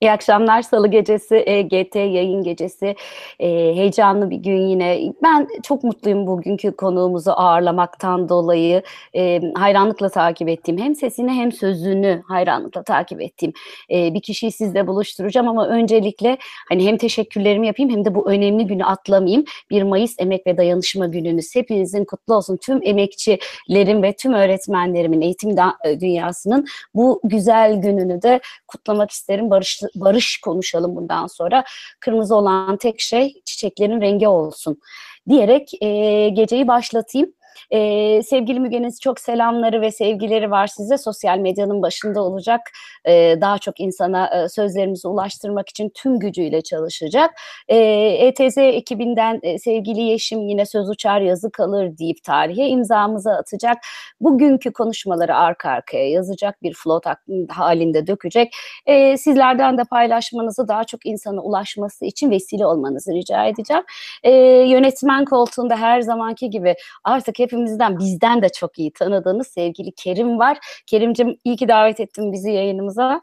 İyi akşamlar. Salı gecesi, EGT yayın gecesi. E, heyecanlı bir gün yine. Ben çok mutluyum bugünkü konuğumuzu ağırlamaktan dolayı. E, hayranlıkla takip ettiğim, hem sesini hem sözünü hayranlıkla takip ettiğim e, bir kişiyi sizle buluşturacağım. Ama öncelikle hani hem teşekkürlerimi yapayım hem de bu önemli günü atlamayayım. 1 Mayıs Emek ve Dayanışma Gününüz. Hepinizin kutlu olsun. Tüm emekçilerin ve tüm öğretmenlerimin, eğitim dünyasının bu güzel gününü de kutlamak isterim. Barış barış konuşalım bundan sonra. Kırmızı olan tek şey çiçeklerin rengi olsun diyerek e, geceyi başlatayım. Ee, sevgili Müge'niz çok selamları ve sevgileri var size. Sosyal medyanın başında olacak. Ee, daha çok insana e, sözlerimizi ulaştırmak için tüm gücüyle çalışacak. Ee, ETZ ekibinden e, sevgili Yeşim yine söz uçar yazı kalır deyip tarihe imzamızı atacak. Bugünkü konuşmaları arka arkaya yazacak bir flot halinde dökecek. Ee, sizlerden de paylaşmanızı daha çok insana ulaşması için vesile olmanızı rica edeceğim. Ee, yönetmen koltuğunda her zamanki gibi artık hepimiz hepimizden bizden de çok iyi tanıdığınız sevgili Kerim var. Kerimcim iyi ki davet ettin bizi yayınımıza.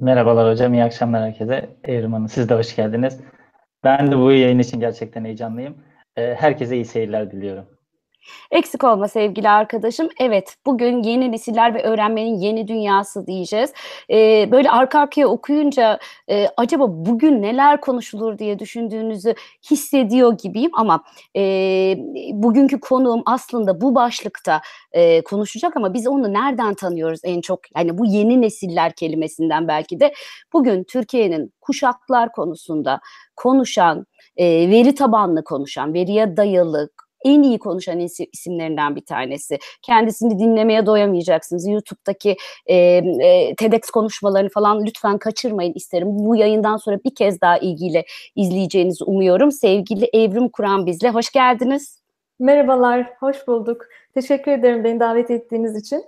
Merhabalar hocam, iyi akşamlar herkese. Evrim Hanım siz de hoş geldiniz. Ben de bu yayın için gerçekten heyecanlıyım. Ee, herkese iyi seyirler diliyorum. Eksik olma sevgili arkadaşım. Evet bugün yeni nesiller ve öğrenmenin yeni dünyası diyeceğiz. Ee, böyle arka arkaya okuyunca e, acaba bugün neler konuşulur diye düşündüğünüzü hissediyor gibiyim ama e, bugünkü konuğum aslında bu başlıkta e, konuşacak ama biz onu nereden tanıyoruz en çok? Yani bu yeni nesiller kelimesinden belki de bugün Türkiye'nin kuşaklar konusunda konuşan, e, veri tabanlı konuşan, veriye dayalı, en iyi konuşan isimlerinden bir tanesi. Kendisini dinlemeye doyamayacaksınız. YouTube'daki e, e, TEDx konuşmalarını falan lütfen kaçırmayın isterim. Bu yayından sonra bir kez daha ilgiyle izleyeceğinizi umuyorum. Sevgili Evrim Kur'an bizle. Hoş geldiniz. Merhabalar, hoş bulduk. Teşekkür ederim beni davet ettiğiniz için.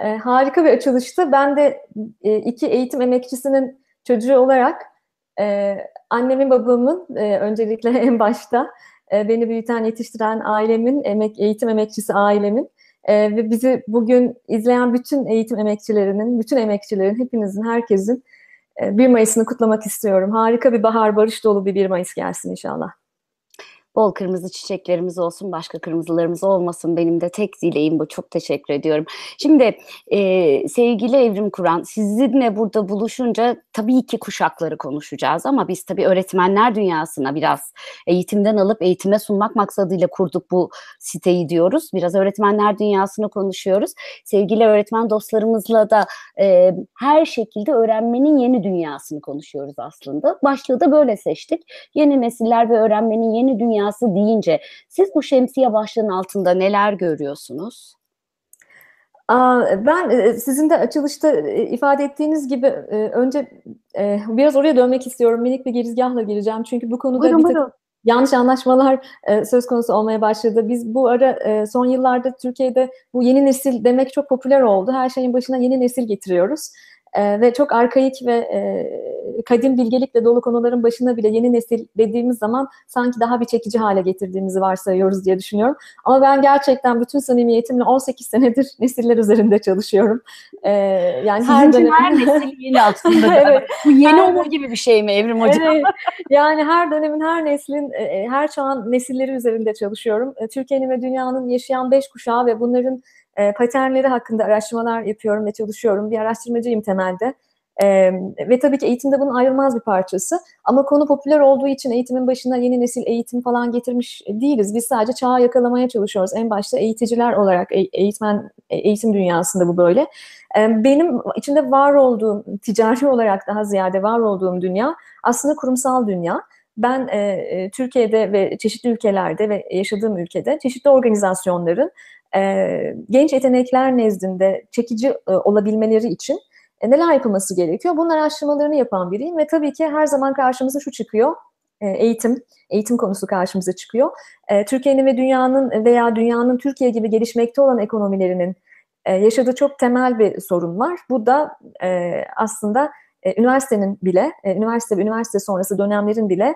E, harika bir açılıştı. Ben de e, iki eğitim emekçisinin çocuğu olarak e, annemin babamın e, öncelikle en başta e, beni büyüten, yetiştiren ailemin, emek, eğitim emekçisi ailemin e, ve bizi bugün izleyen bütün eğitim emekçilerinin, bütün emekçilerin, hepinizin, herkesin e, 1 Mayıs'ını kutlamak istiyorum. Harika bir bahar, barış dolu bir 1 Mayıs gelsin inşallah. Bol kırmızı çiçeklerimiz olsun, başka kırmızılarımız olmasın. Benim de tek dileğim bu. Çok teşekkür ediyorum. Şimdi e, sevgili Evrim Kur'an, sizinle burada buluşunca tabii ki kuşakları konuşacağız ama biz tabii öğretmenler dünyasına biraz eğitimden alıp eğitime sunmak maksadıyla kurduk bu siteyi diyoruz. Biraz öğretmenler dünyasını konuşuyoruz. Sevgili öğretmen dostlarımızla da e, her şekilde öğrenmenin yeni dünyasını konuşuyoruz aslında. Başlığı da böyle seçtik. Yeni nesiller ve öğrenmenin yeni dünyası dünyası deyince siz bu şemsiye başlığının altında neler görüyorsunuz? Ben e, sizin de açılışta e, ifade ettiğiniz gibi e, önce biraz oraya dönmek istiyorum. Minik bir girizgahla gireceğim. Çünkü bu konuda buyurun, bir takım yanlış anlaşmalar söz konusu olmaya başladı. Biz bu ara son yıllarda Türkiye'de bu yeni nesil demek çok popüler oldu. Her şeyin başına yeni nesil getiriyoruz. E, ve çok arkaik ve e, kadim bilgelikle dolu konuların başına bile yeni nesil dediğimiz zaman sanki daha bir çekici hale getirdiğimizi varsayıyoruz diye düşünüyorum. Ama ben gerçekten bütün samimiyetimle 18 senedir nesiller üzerinde çalışıyorum. E, yani Sizin her dönem... her nesil yeni aslında. evet. Bu yeni her... olur gibi bir şey mi Evrim Hocam? Evet. Yani her dönemin, her neslin, e, e, her çağın nesilleri üzerinde çalışıyorum. E, Türkiye'nin ve dünyanın yaşayan beş kuşağı ve bunların e, paternleri hakkında araştırmalar yapıyorum ve çalışıyorum. Bir araştırmacıyım temelde. E, ve tabii ki eğitimde bunun ayrılmaz bir parçası. Ama konu popüler olduğu için eğitimin başına yeni nesil eğitim falan getirmiş değiliz. Biz sadece çağı yakalamaya çalışıyoruz. En başta eğiticiler olarak e, eğitmen e, eğitim dünyasında bu böyle. E, benim içinde var olduğum, ticari olarak daha ziyade var olduğum dünya aslında kurumsal dünya. Ben e, Türkiye'de ve çeşitli ülkelerde ve yaşadığım ülkede çeşitli organizasyonların e, genç yetenekler nezdinde çekici e, olabilmeleri için e, neler yapılması gerekiyor? Bunun araştırmalarını yapan biriyim ve tabii ki her zaman karşımıza şu çıkıyor. E, eğitim, eğitim konusu karşımıza çıkıyor. Türkiye'nin ve dünyanın veya dünyanın Türkiye gibi gelişmekte olan ekonomilerinin yaşadığı çok temel bir sorun var. Bu da aslında üniversitenin bile, üniversite ve üniversite sonrası dönemlerin bile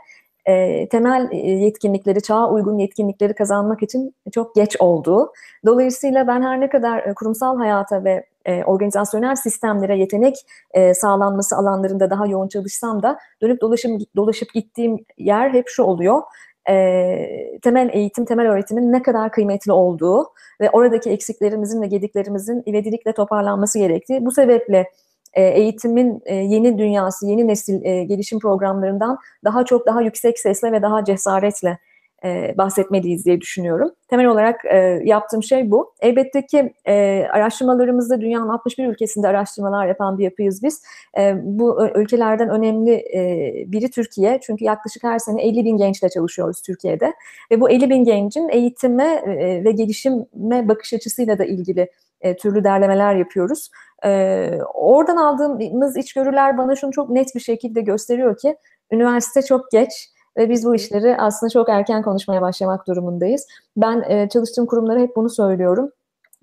e, temel e, yetkinlikleri, çağa uygun yetkinlikleri kazanmak için çok geç olduğu. Dolayısıyla ben her ne kadar e, kurumsal hayata ve e, organizasyonel sistemlere yetenek e, sağlanması alanlarında daha yoğun çalışsam da dönüp dolaşım, dolaşıp gittiğim yer hep şu oluyor. E, temel eğitim, temel öğretimin ne kadar kıymetli olduğu ve oradaki eksiklerimizin ve gediklerimizin ivedilikle toparlanması gerektiği. Bu sebeple e, eğitimin e, yeni dünyası, yeni nesil e, gelişim programlarından daha çok daha yüksek sesle ve daha cesaretle e, bahsetmeliyiz diye düşünüyorum. Temel olarak yaptığım şey bu. Elbette ki araştırmalarımızda dünyanın 61 ülkesinde araştırmalar yapan bir yapıyız biz. Bu ülkelerden önemli biri Türkiye. Çünkü yaklaşık her sene 50 bin gençle çalışıyoruz Türkiye'de. Ve bu 50 bin gencin eğitime ve gelişime bakış açısıyla da ilgili türlü derlemeler yapıyoruz. E, oradan aldığımız içgörüler bana şunu çok net bir şekilde gösteriyor ki üniversite çok geç ve biz bu işleri aslında çok erken konuşmaya başlamak durumundayız. Ben e, çalıştığım kurumlara hep bunu söylüyorum.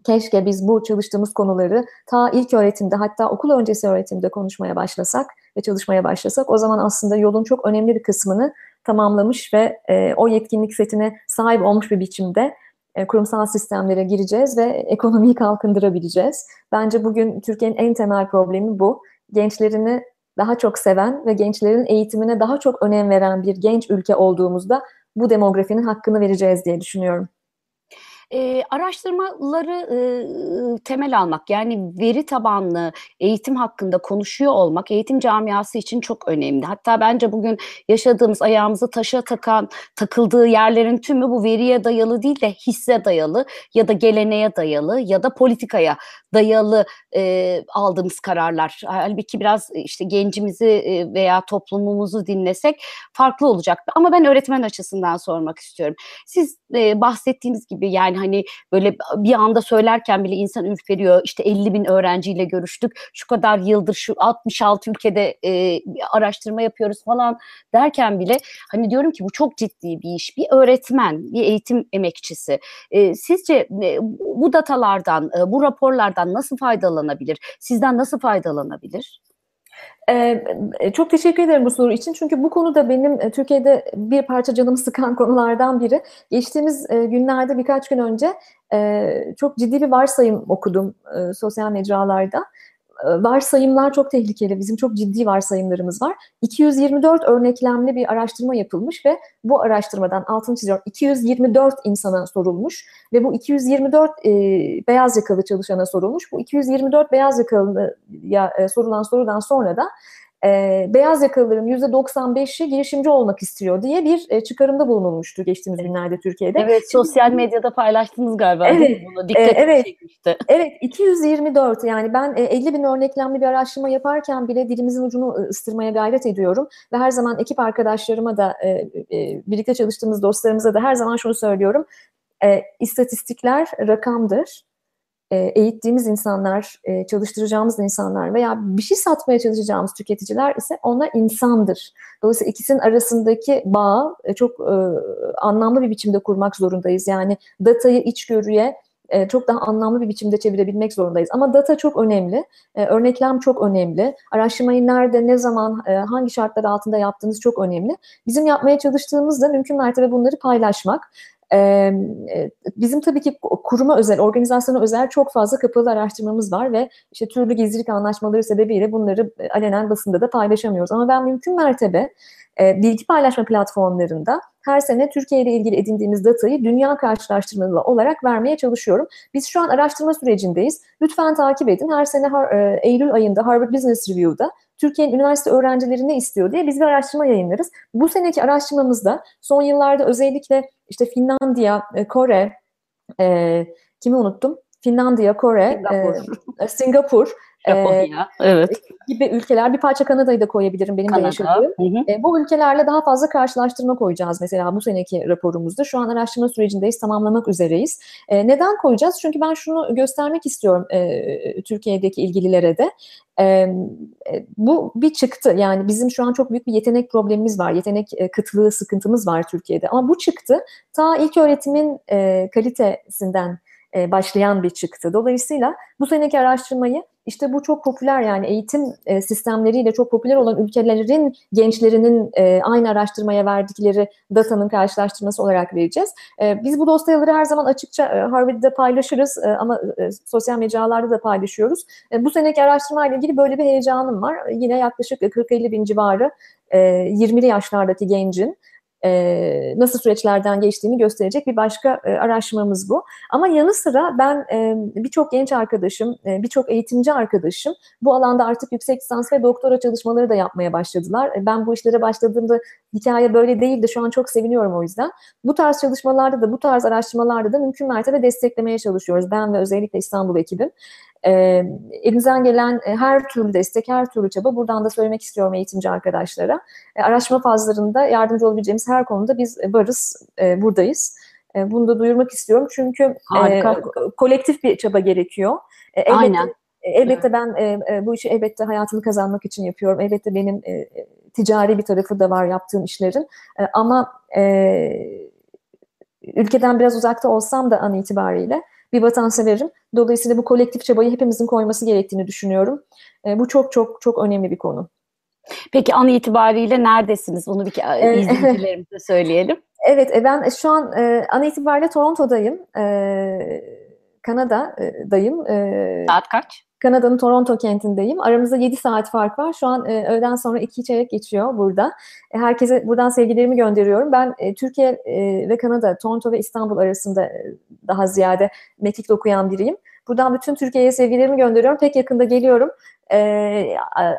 Keşke biz bu çalıştığımız konuları ta ilk öğretimde hatta okul öncesi öğretimde konuşmaya başlasak ve çalışmaya başlasak o zaman aslında yolun çok önemli bir kısmını tamamlamış ve e, o yetkinlik setine sahip olmuş bir biçimde e, kurumsal sistemlere gireceğiz ve ekonomiyi kalkındırabileceğiz. Bence bugün Türkiye'nin en temel problemi bu. Gençlerini daha çok seven ve gençlerin eğitimine daha çok önem veren bir genç ülke olduğumuzda bu demografinin hakkını vereceğiz diye düşünüyorum. E, araştırmaları e, temel almak yani veri tabanlı eğitim hakkında konuşuyor olmak eğitim camiası için çok önemli. Hatta bence bugün yaşadığımız ayağımızı taşa takan takıldığı yerlerin tümü bu veriye dayalı değil de hisse dayalı ya da geleneğe dayalı ya da politikaya dayalı e, aldığımız kararlar. Halbuki biraz işte gencimizi e, veya toplumumuzu dinlesek farklı olacaktı. Ama ben öğretmen açısından sormak istiyorum. Siz e, bahsettiğiniz gibi yani hani böyle bir anda söylerken bile insan ürperiyor. İşte 50 bin öğrenciyle görüştük. Şu kadar yıldır şu 66 ülkede e, araştırma yapıyoruz falan derken bile hani diyorum ki bu çok ciddi bir iş. Bir öğretmen, bir eğitim emekçisi. E, sizce e, bu datalardan, e, bu raporlardan nasıl faydalanabilir? Sizden nasıl faydalanabilir? Ee, çok teşekkür ederim bu soru için. Çünkü bu konu da benim e, Türkiye'de bir parça canımı sıkan konulardan biri. Geçtiğimiz e, günlerde birkaç gün önce e, çok ciddi bir varsayım okudum sosyal mecralarda. Ee, varsayımlar çok tehlikeli. Bizim çok ciddi varsayımlarımız var. 224 örneklemli bir araştırma yapılmış ve bu araştırmadan altını çiziyorum 224 insana sorulmuş ve bu 224 e, beyaz yakalı çalışana sorulmuş. Bu 224 beyaz yakalıya e, sorulan sorudan sonra da e, beyaz yakalıların %95'i girişimci olmak istiyor diye bir e, çıkarımda bulunulmuştu geçtiğimiz günlerde Türkiye'de. Evet, sosyal medyada paylaştınız galiba evet, değil mi bunu? Dikkat e, evet, çekmişti. Evet, 224 yani ben e, 50 bin örneklemli bir araştırma yaparken bile dilimizin ucunu ıstırmaya gayret ediyorum ve her zaman ekip arkadaşlarıma da e, e, birlikte çalıştığımız dostlarımıza da her zaman şunu söylüyorum. E, istatistikler rakamdır e, eğittiğimiz insanlar, e, çalıştıracağımız insanlar veya bir şey satmaya çalışacağımız tüketiciler ise onlar insandır. Dolayısıyla ikisinin arasındaki bağı e, çok anlamlı bir biçimde kurmak zorundayız. Yani datayı içgörüye çok daha anlamlı bir biçimde çevirebilmek zorundayız. Ama data çok önemli, örneklem çok önemli, araştırmayı nerede, ne zaman, hangi şartlar altında yaptığınız çok önemli. Bizim yapmaya çalıştığımız da mümkün mertebe bunları paylaşmak. Bizim tabii ki kuruma özel, organizasyona özel çok fazla kapalı araştırmamız var ve işte türlü gizlilik anlaşmaları sebebiyle bunları alenen basında da paylaşamıyoruz. Ama ben mümkün mertebe e, bilgi paylaşma platformlarında her sene Türkiye ile ilgili edindiğimiz datayı dünya karşılaştırmalı olarak vermeye çalışıyorum. Biz şu an araştırma sürecindeyiz. Lütfen takip edin. Her sene e, Eylül ayında Harvard Business Review'da Türkiye'nin üniversite öğrencileri ne istiyor diye biz bir araştırma yayınlarız. Bu seneki araştırmamızda son yıllarda özellikle işte Finlandiya, e, Kore, e, kimi unuttum? Finlandiya, Kore, Singapur, e, Singapur Japonya, e, evet. gibi ülkeler. Bir parça Kanada'yı da koyabilirim benim Kanada. de yaşadığım. E, bu ülkelerle daha fazla karşılaştırma koyacağız mesela bu seneki raporumuzda. Şu an araştırma sürecindeyiz, tamamlamak üzereyiz. E, neden koyacağız? Çünkü ben şunu göstermek istiyorum e, Türkiye'deki ilgililere de. E, bu bir çıktı. Yani bizim şu an çok büyük bir yetenek problemimiz var. Yetenek e, kıtlığı, sıkıntımız var Türkiye'de. Ama bu çıktı ta ilk öğretimin e, kalitesinden e, başlayan bir çıktı. Dolayısıyla bu seneki araştırmayı İşte bu çok popüler yani eğitim e, sistemleriyle çok popüler olan ülkelerin gençlerinin e, aynı araştırmaya verdikleri datanın karşılaştırması olarak vereceğiz. E, biz bu dosyaları her zaman açıkça Harvard'da paylaşırız ama sosyal mecralarda da paylaşıyoruz. E, bu seneki araştırma ile ilgili böyle bir heyecanım var. Yine yaklaşık 40-50 bin civarı e, 20'li yaşlardaki gencin e, nasıl süreçlerden geçtiğini gösterecek bir başka e, araştırmamız bu. Ama yanı sıra ben e, birçok genç arkadaşım, e, birçok eğitimci arkadaşım bu alanda artık yüksek lisans ve doktora çalışmaları da yapmaya başladılar. E, ben bu işlere başladığımda hikaye böyle değildi. Şu an çok seviniyorum o yüzden. Bu tarz çalışmalarda da, bu tarz araştırmalarda da mümkün mertebe desteklemeye çalışıyoruz. Ben ve özellikle İstanbul ekibim. E, elimizden gelen e, her türlü destek, her türlü çaba buradan da söylemek istiyorum eğitimci arkadaşlara. E, araştırma fazlarında yardımcı olabileceğimiz her konuda biz varız, e, buradayız. E, bunu da duyurmak istiyorum çünkü e, kolektif bir çaba gerekiyor. E, elbette, Aynen. E, elbette ben e, e, bu işi elbette hayatını kazanmak için yapıyorum. Elbette benim e, ticari bir tarafı da var yaptığım işlerin. E, ama e, ülkeden biraz uzakta olsam da an itibariyle bir vatanseverim. Dolayısıyla bu kolektif çabayı hepimizin koyması gerektiğini düşünüyorum. E, bu çok çok çok önemli bir konu. Peki an itibariyle neredesiniz? Bunu bir izleyicilerimize söyleyelim. Evet, e, ben şu an e, an itibariyle Toronto'dayım. E, Kanada'dayım. E, Saat kaç? Kanada'nın Toronto kentindeyim. Aramızda 7 saat fark var. Şu an e, öğleden sonra 2 çeyrek geçiyor burada. E, herkese buradan sevgilerimi gönderiyorum. Ben e, Türkiye e, ve Kanada, Toronto ve İstanbul arasında e, daha ziyade mekikte okuyan biriyim. Buradan bütün Türkiye'ye sevgilerimi gönderiyorum. Pek yakında geliyorum. E,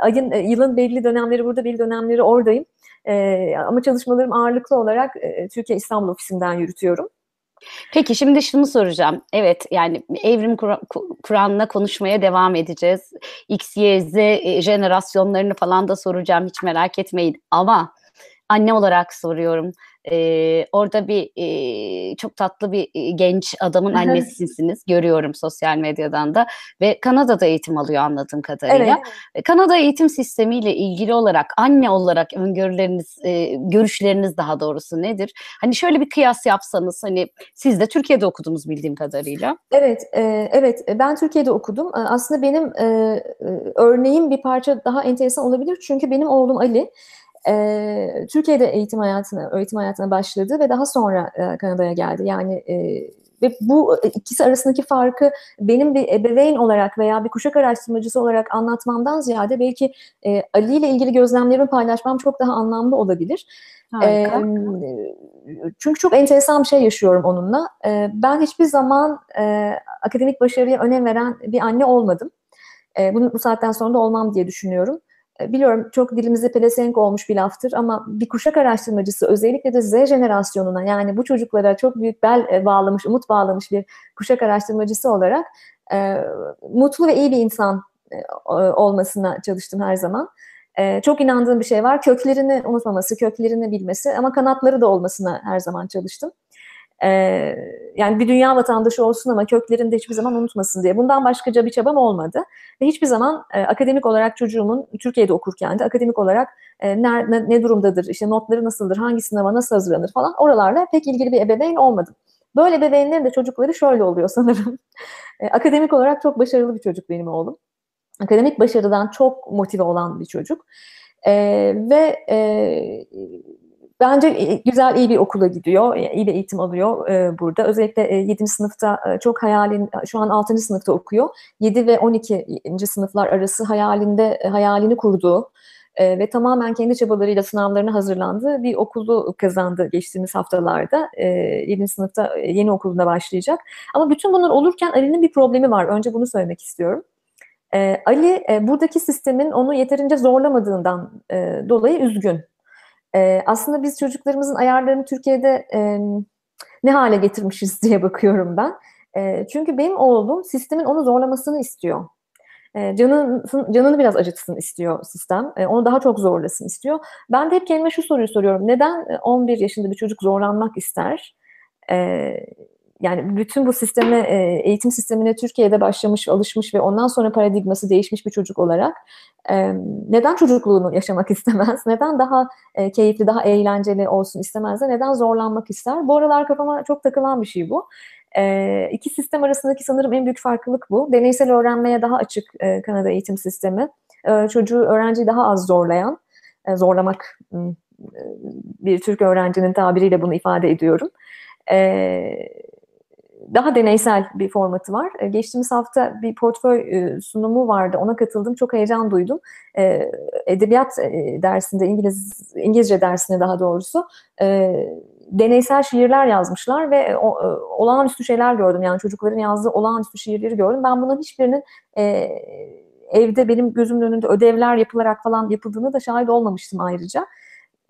ayın, e, yılın belli dönemleri burada, belli dönemleri oradayım. E, ama çalışmalarım ağırlıklı olarak e, Türkiye İstanbul ofisinden yürütüyorum. Peki şimdi şunu soracağım. Evet yani evrim Kur'an'la konuşmaya devam edeceğiz. X, Y, Z e, jenerasyonlarını falan da soracağım hiç merak etmeyin. Ama anne olarak soruyorum. Ee, orada bir e, çok tatlı bir e, genç adamın annesisiniz. Görüyorum sosyal medyadan da. Ve Kanada'da eğitim alıyor anladığım kadarıyla. Evet. Kanada eğitim sistemiyle ilgili olarak anne olarak öngörüleriniz, e, görüşleriniz daha doğrusu nedir? Hani şöyle bir kıyas yapsanız hani siz de Türkiye'de okudunuz bildiğim kadarıyla. Evet, e, evet ben Türkiye'de okudum. Aslında benim e, örneğim bir parça daha enteresan olabilir. Çünkü benim oğlum Ali e, Türkiye'de eğitim hayatına eğitim hayatına başladı ve daha sonra e, Kanada'ya geldi. Yani e, ve bu ikisi arasındaki farkı benim bir ebeveyn olarak veya bir kuşak araştırmacısı olarak anlatmamdan ziyade belki e, Ali ile ilgili gözlemlerimi paylaşmam çok daha anlamlı olabilir. E, çünkü çok enteresan bir şey yaşıyorum onunla. E, ben hiçbir zaman e, akademik başarıya önem veren bir anne olmadım. E, bunu bu saatten sonra da olmam diye düşünüyorum. E, biliyorum çok dilimizde pelesenk olmuş bir laftır ama bir kuşak araştırmacısı özellikle de Z jenerasyonuna yani bu çocuklara çok büyük bel e, bağlamış, umut bağlamış bir kuşak araştırmacısı olarak e, mutlu ve iyi bir insan e, olmasına çalıştım her zaman. E, çok inandığım bir şey var. Köklerini unutmaması, köklerini bilmesi ama kanatları da olmasına her zaman çalıştım. E, yani bir dünya vatandaşı olsun ama köklerini de hiçbir zaman unutmasın diye. Bundan başkaca bir çabam olmadı. Ve hiçbir zaman e, akademik olarak çocuğumun Türkiye'de okurken de akademik olarak e, ne, ne, ne durumdadır, işte notları nasıldır, hangi sınava nasıl hazırlanır falan oralarla pek ilgili bir ebeveyn olmadım. Böyle ebeveynlerin de çocukları şöyle oluyor sanırım. E, akademik olarak çok başarılı bir çocuk benim oğlum. Akademik başarıdan çok motive olan bir çocuk. E, ve e, Bence güzel, iyi bir okula gidiyor, e, iyi bir eğitim alıyor e, burada. Özellikle e, 7. sınıfta e, çok hayalin, şu an 6. sınıfta okuyor. 7 ve 12. sınıflar arası hayalinde hayalini kurduğu ve tamamen kendi çabalarıyla sınavlarına hazırlandığı bir okulu kazandı geçtiğimiz haftalarda. E, 7. sınıfta yeni okuluna başlayacak. Ama bütün bunlar olurken Ali'nin bir problemi var. Önce bunu söylemek istiyorum. Ali buradaki sistemin onu yeterince zorlamadığından dolayı üzgün. E, aslında biz çocuklarımızın ayarlarını Türkiye'de e, ne hale getirmişiz diye bakıyorum ben. E, çünkü benim oğlum sistemin onu zorlamasını istiyor. E, canın, canını biraz acıtsın istiyor sistem. E, onu daha çok zorlasın istiyor. Ben de hep kendime şu soruyu soruyorum. Neden 11 yaşında bir çocuk zorlanmak ister? E, yani bütün bu sisteme, e, eğitim sistemine Türkiye'de başlamış, alışmış ve ondan sonra paradigması değişmiş bir çocuk olarak e, neden çocukluğunu yaşamak istemez? Neden daha e, keyifli, daha eğlenceli olsun istemez de neden zorlanmak ister? Bu aralar kafama çok takılan bir şey bu. E, iki sistem arasındaki sanırım en büyük farklılık bu. Deneysel öğrenmeye daha açık e, Kanada eğitim sistemi. E, çocuğu, öğrenciyi daha az zorlayan, e, zorlamak bir Türk öğrencinin tabiriyle bunu ifade ediyorum. E, daha deneysel bir formatı var. E, geçtiğimiz hafta bir portföy e, sunumu vardı. Ona katıldım. Çok heyecan duydum. E, edebiyat dersinde, İngiliz İngilizce dersinde daha doğrusu deneysel şiirler yazmışlar ve olağanüstü şeyler gördüm. Yani çocukların yazdığı olağanüstü şiirleri gördüm. Ben bunun hiçbirinin evde benim gözümün önünde ödevler yapılarak falan yapıldığını da şahit olmamıştım ayrıca.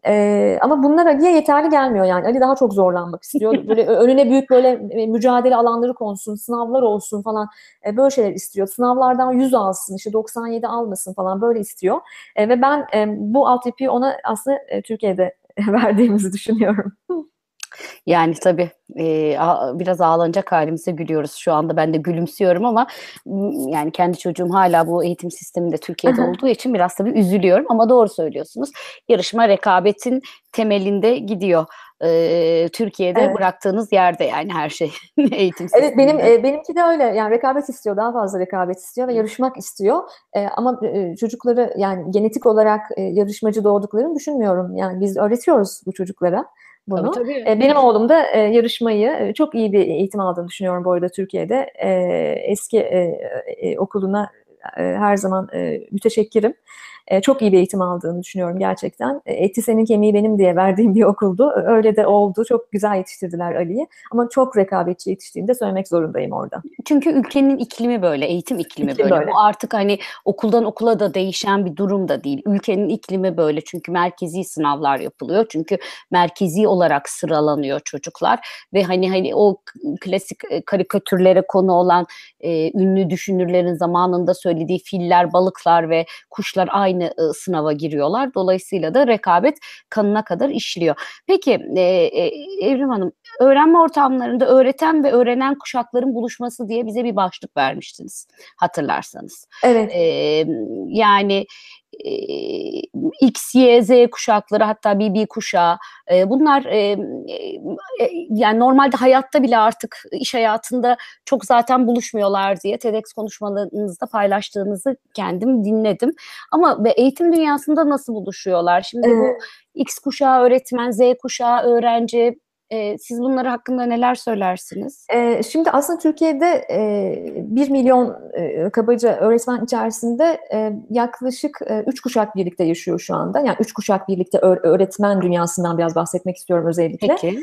Ee, ama bunlar Ali'ye yeterli gelmiyor yani. Ali daha çok zorlanmak istiyor. Böyle önüne büyük böyle mücadele alanları konsun, sınavlar olsun falan. E, böyle şeyler istiyor. Sınavlardan 100 alsın, işte 97 almasın falan böyle istiyor. E, ve ben e, bu altyapıyı ona aslında e, Türkiye'de verdiğimizi düşünüyorum. Yani tabii e, biraz ağlanacak halimize gülüyoruz şu anda. Ben de gülümsüyorum ama yani kendi çocuğum hala bu eğitim sisteminde Türkiye'de olduğu için biraz tabii üzülüyorum. Ama doğru söylüyorsunuz. Yarışma rekabetin temelinde gidiyor. E, Türkiye'de evet. bıraktığınız yerde yani her şey eğitim sisteminde. Evet benim e, benimki de öyle. Yani rekabet istiyor, daha fazla rekabet istiyor ve yarışmak istiyor. E, ama e, çocukları yani genetik olarak e, yarışmacı doğduklarını düşünmüyorum. Yani biz öğretiyoruz bu çocuklara bunu. Tabii, tabii. Benim oğlum da yarışmayı çok iyi bir eğitim aldığını düşünüyorum bu arada Türkiye'de. Eski okuluna her zaman müteşekkirim e, çok iyi bir eğitim aldığını düşünüyorum gerçekten. E, eti senin kemiği benim diye verdiğim bir okuldu. Öyle de oldu. Çok güzel yetiştirdiler Ali'yi. Ama çok rekabetçi yetiştiğini de söylemek zorundayım orada. Çünkü ülkenin iklimi böyle, eğitim iklimi İklim böyle. böyle. Bu artık hani okuldan okula da değişen bir durum da değil. Ülkenin iklimi böyle. Çünkü merkezi sınavlar yapılıyor. Çünkü merkezi olarak sıralanıyor çocuklar ve hani hani o klasik e, karikatürlere konu olan e, ünlü düşünürlerin zamanında söylediği filler, balıklar ve kuşlar aynı aynı sınava giriyorlar. Dolayısıyla da rekabet kanına kadar işliyor. Peki e, e, Evrim Hanım öğrenme ortamlarında öğreten ve öğrenen kuşakların buluşması diye bize bir başlık vermiştiniz hatırlarsanız. Evet. E, yani e, X, Y, Z kuşakları hatta BB kuşağı e, bunlar e, e, yani normalde hayatta bile artık iş hayatında çok zaten buluşmuyorlar diye TEDx konuşmalarınızda paylaştığınızı kendim dinledim. Ama eğitim dünyasında nasıl buluşuyorlar? Şimdi bu X kuşağı öğretmen, Z kuşağı öğrenci e, siz bunları hakkında neler söylersiniz? E, şimdi aslında Türkiye'de e, 1 milyon e, kabaca öğretmen içerisinde e, yaklaşık 3 e, kuşak birlikte yaşıyor şu anda. Yani 3 kuşak birlikte öğretmen dünyasından biraz bahsetmek istiyorum özellikle. Peki.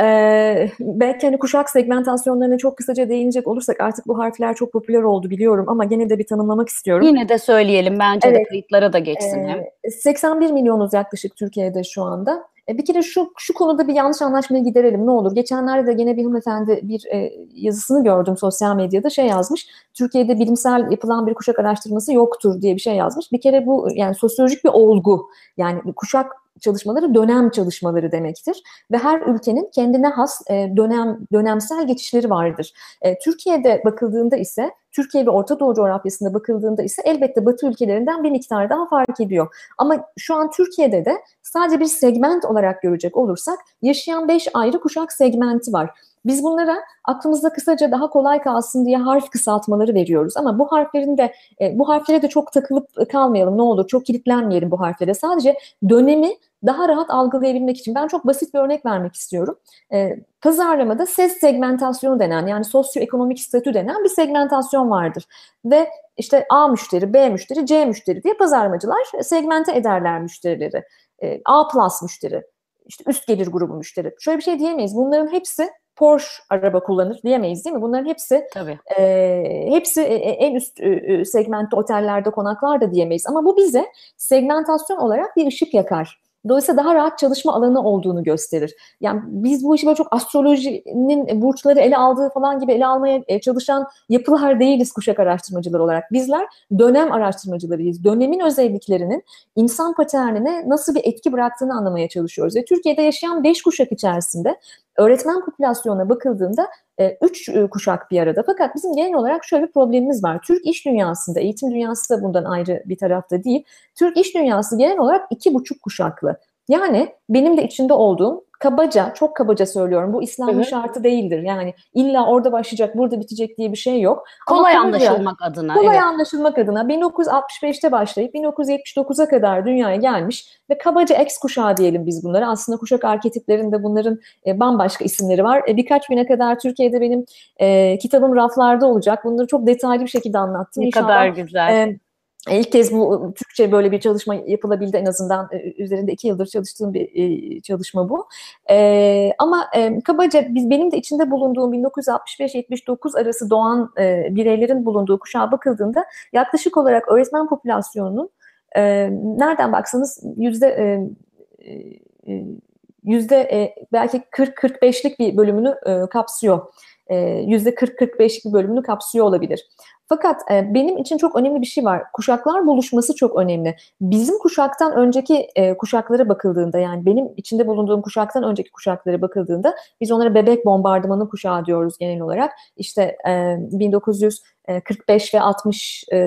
Ee, belki hani kuşak segmentasyonlarına çok kısaca değinecek olursak artık bu harfler çok popüler oldu biliyorum ama gene de bir tanımlamak istiyorum. Yine de söyleyelim bence evet. de kayıtlara da geçsin. Ee, 81 milyonuz yaklaşık Türkiye'de şu anda. E, bir kere şu şu konuda bir yanlış anlaşmayı giderelim ne olur. Geçenlerde de yine bir hanımefendi bir e, yazısını gördüm sosyal medyada şey yazmış. Türkiye'de bilimsel yapılan bir kuşak araştırması yoktur diye bir şey yazmış. Bir kere bu yani sosyolojik bir olgu. Yani kuşak çalışmaları dönem çalışmaları demektir ve her ülkenin kendine has e, dönem dönemsel geçişleri vardır. E, Türkiye'de bakıldığında ise Türkiye ve Orta Doğu coğrafyasında bakıldığında ise elbette Batı ülkelerinden bir miktar daha fark ediyor. Ama şu an Türkiye'de de sadece bir segment olarak görecek olursak yaşayan beş ayrı kuşak segmenti var. Biz bunlara aklımızda kısaca daha kolay kalsın diye harf kısaltmaları veriyoruz. Ama bu harflerin de e, bu harflere de çok takılıp kalmayalım ne olur. Çok kilitlenmeyelim bu harflere. Sadece dönemi daha rahat algılayabilmek için ben çok basit bir örnek vermek istiyorum. E, pazarlamada ses segmentasyonu denen yani sosyoekonomik statü denen bir segmentasyon vardır. Ve işte A müşteri, B müşteri, C müşteri diye pazarlamacılar segmente ederler müşterileri. E, A plus müşteri, işte üst gelir grubu müşteri. Şöyle bir şey diyemeyiz. Bunların hepsi Porsche araba kullanır diyemeyiz değil mi? Bunların hepsi Tabii. E, hepsi e, e, en üst e, segmentte otellerde konaklar da diyemeyiz. Ama bu bize segmentasyon olarak bir ışık yakar. Dolayısıyla daha rahat çalışma alanı olduğunu gösterir. Yani biz bu işi böyle çok astrolojinin burçları ele aldığı falan gibi ele almaya e, çalışan yapılar değiliz kuşak araştırmacıları olarak. Bizler dönem araştırmacılarıyız. Dönemin özelliklerinin insan paternine nasıl bir etki bıraktığını anlamaya çalışıyoruz. Ve Türkiye'de yaşayan beş kuşak içerisinde öğretmen popülasyonuna bakıldığında e, üç e, kuşak bir arada. Fakat bizim genel olarak şöyle bir problemimiz var. Türk iş dünyasında, eğitim dünyası da bundan ayrı bir tarafta değil. Türk iş dünyası genel olarak iki buçuk kuşaklı. Yani benim de içinde olduğum kabaca, çok kabaca söylüyorum. Bu İslam'ın Hı hı. şartı değildir. Yani illa orada başlayacak, burada bitecek diye bir şey yok. Ama Kolay kabaca- anlaşılmak adına. Kolay evet. anlaşılmak adına 1965'te başlayıp 1979'a kadar dünyaya gelmiş ve kabaca X kuşağı diyelim biz bunlara. Aslında kuşak arketiplerinde bunların e, bambaşka isimleri var. E, birkaç güne kadar Türkiye'de benim e, kitabım raflarda olacak. Bunları çok detaylı bir şekilde anlattım. Ne İnşallah, kadar güzel. e, ilk kez bu Türkçe böyle bir çalışma yapılabildi en azından e, üzerinde iki yıldır çalıştığım bir e, çalışma bu. Ama kabaca biz benim de içinde bulunduğum 1965-79 arası doğan bireylerin bulunduğu kuşağa bakıldığında yaklaşık olarak öğretmen popülasyonunun nereden baksanız yüzde yüzde belki 40-45'lik bir bölümünü kapsıyor. E, Yüzde 40-45'lik bir bölümünü kapsıyor olabilir. Fakat e, benim için çok önemli bir şey var. Kuşaklar buluşması çok önemli. Bizim kuşaktan önceki e, kuşaklara bakıldığında yani benim içinde bulunduğum kuşaktan önceki kuşaklara bakıldığında biz onlara bebek bombardımanı kuşağı diyoruz genel olarak. İşte e, 1945 ve 60 e, e,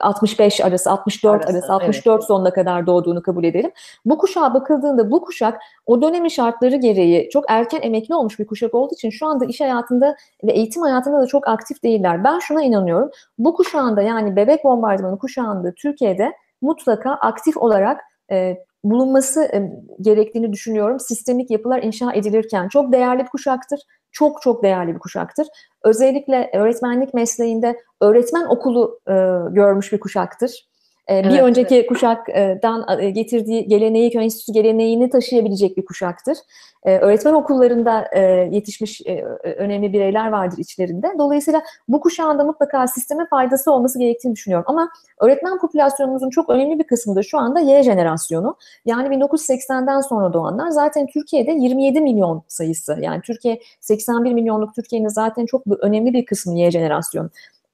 65 arası, 64 Arası, arası, 64 evet. sonuna kadar doğduğunu kabul edelim. Bu kuşağa bakıldığında bu kuşak o dönemin şartları gereği çok erken emekli olmuş bir kuşak olduğu için şu anda iş hayatında ve eğitim hayatında da çok aktif değiller. Ben şuna inanıyorum. Bu kuşağında yani bebek bombardımanı kuşağında Türkiye'de mutlaka aktif olarak e, bulunması e, gerektiğini düşünüyorum. Sistemik yapılar inşa edilirken çok değerli bir kuşaktır. Çok çok değerli bir kuşaktır. Özellikle öğretmenlik mesleğinde öğretmen okulu e, görmüş bir kuşaktır. E, bir Evet, önceki kuşaktan e, getirdiği geleneği, köy enstitüsü geleneğini taşıyabilecek bir kuşaktır. E, öğretmen okullarında e, yetişmiş e, önemli bireyler vardır içlerinde. Dolayısıyla bu kuşağın da mutlaka sisteme faydası olması gerektiğini düşünüyorum. Ama öğretmen popülasyonumuzun çok önemli bir kısmı da şu anda Y jenerasyonu. Yani 1980'den sonra doğanlar zaten Türkiye'de 27 milyon sayısı. Yani Türkiye 81 milyonluk Türkiye'nin zaten çok önemli bir kısmı Y jenerasyonu.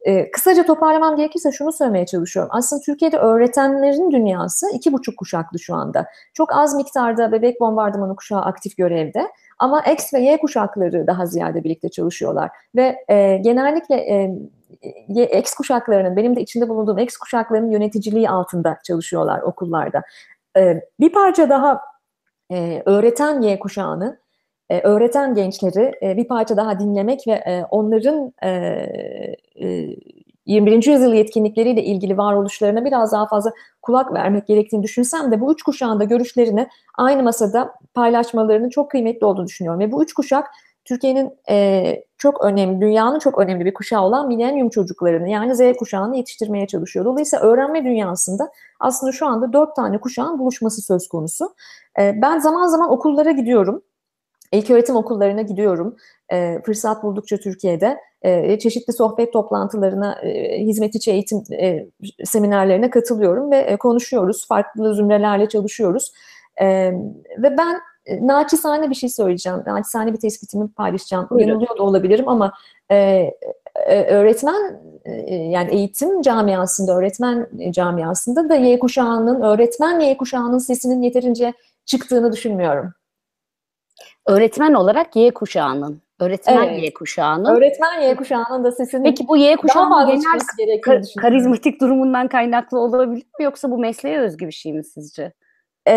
Ee, kısaca toparlamam gerekirse şunu söylemeye çalışıyorum. Aslında Türkiye'de öğretenlerin dünyası iki buçuk kuşaklı şu anda. Çok az miktarda bebek bombardımanı kuşağı aktif görevde. Ama X ve Y kuşakları daha ziyade birlikte çalışıyorlar. Ve e, genellikle e, X kuşaklarının, benim de içinde bulunduğum X kuşaklarının yöneticiliği altında çalışıyorlar okullarda. E, bir parça daha e, öğreten Y kuşağını, e, öğreten gençleri e, bir parça daha dinlemek ve e, onların e, e, 21. yüzyıl yetkinlikleriyle ilgili varoluşlarına biraz daha fazla kulak vermek gerektiğini düşünsem de bu üç kuşağın da görüşlerini aynı masada paylaşmalarının çok kıymetli olduğunu düşünüyorum. Ve bu üç kuşak Türkiye'nin e, çok önemli, dünyanın çok önemli bir kuşağı olan milenyum çocuklarını yani Z kuşağını yetiştirmeye çalışıyor. Dolayısıyla öğrenme dünyasında aslında şu anda dört tane kuşağın buluşması söz konusu. E, ben zaman zaman okullara gidiyorum. İlköğretim okullarına gidiyorum. E, fırsat buldukça Türkiye'de e, çeşitli sohbet toplantılarına, e, hizmet içi eğitim e, seminerlerine katılıyorum ve e, konuşuyoruz. Farklı zümrelerle çalışıyoruz. E, ve ben e, naçizane bir şey söyleyeceğim. Naçizane bir tespitimi paylaşacağım. Yanılıyor da olabilirim ama e, e, öğretmen e, yani eğitim camiasında, öğretmen camiasında da Y kuşağının, öğretmen Y kuşağının sesinin yeterince çıktığını düşünmüyorum. Öğretmen olarak Y kuşağının, öğretmen Evet. Y kuşağının. Öğretmen Y kuşağının da sesinin Peki bu Y kuşağının genel çıkması gerektiğini ka- düşünüyorum. karizmatik durumundan kaynaklı olabilir mi yoksa bu mesleğe özgü bir şey mi sizce? Ee,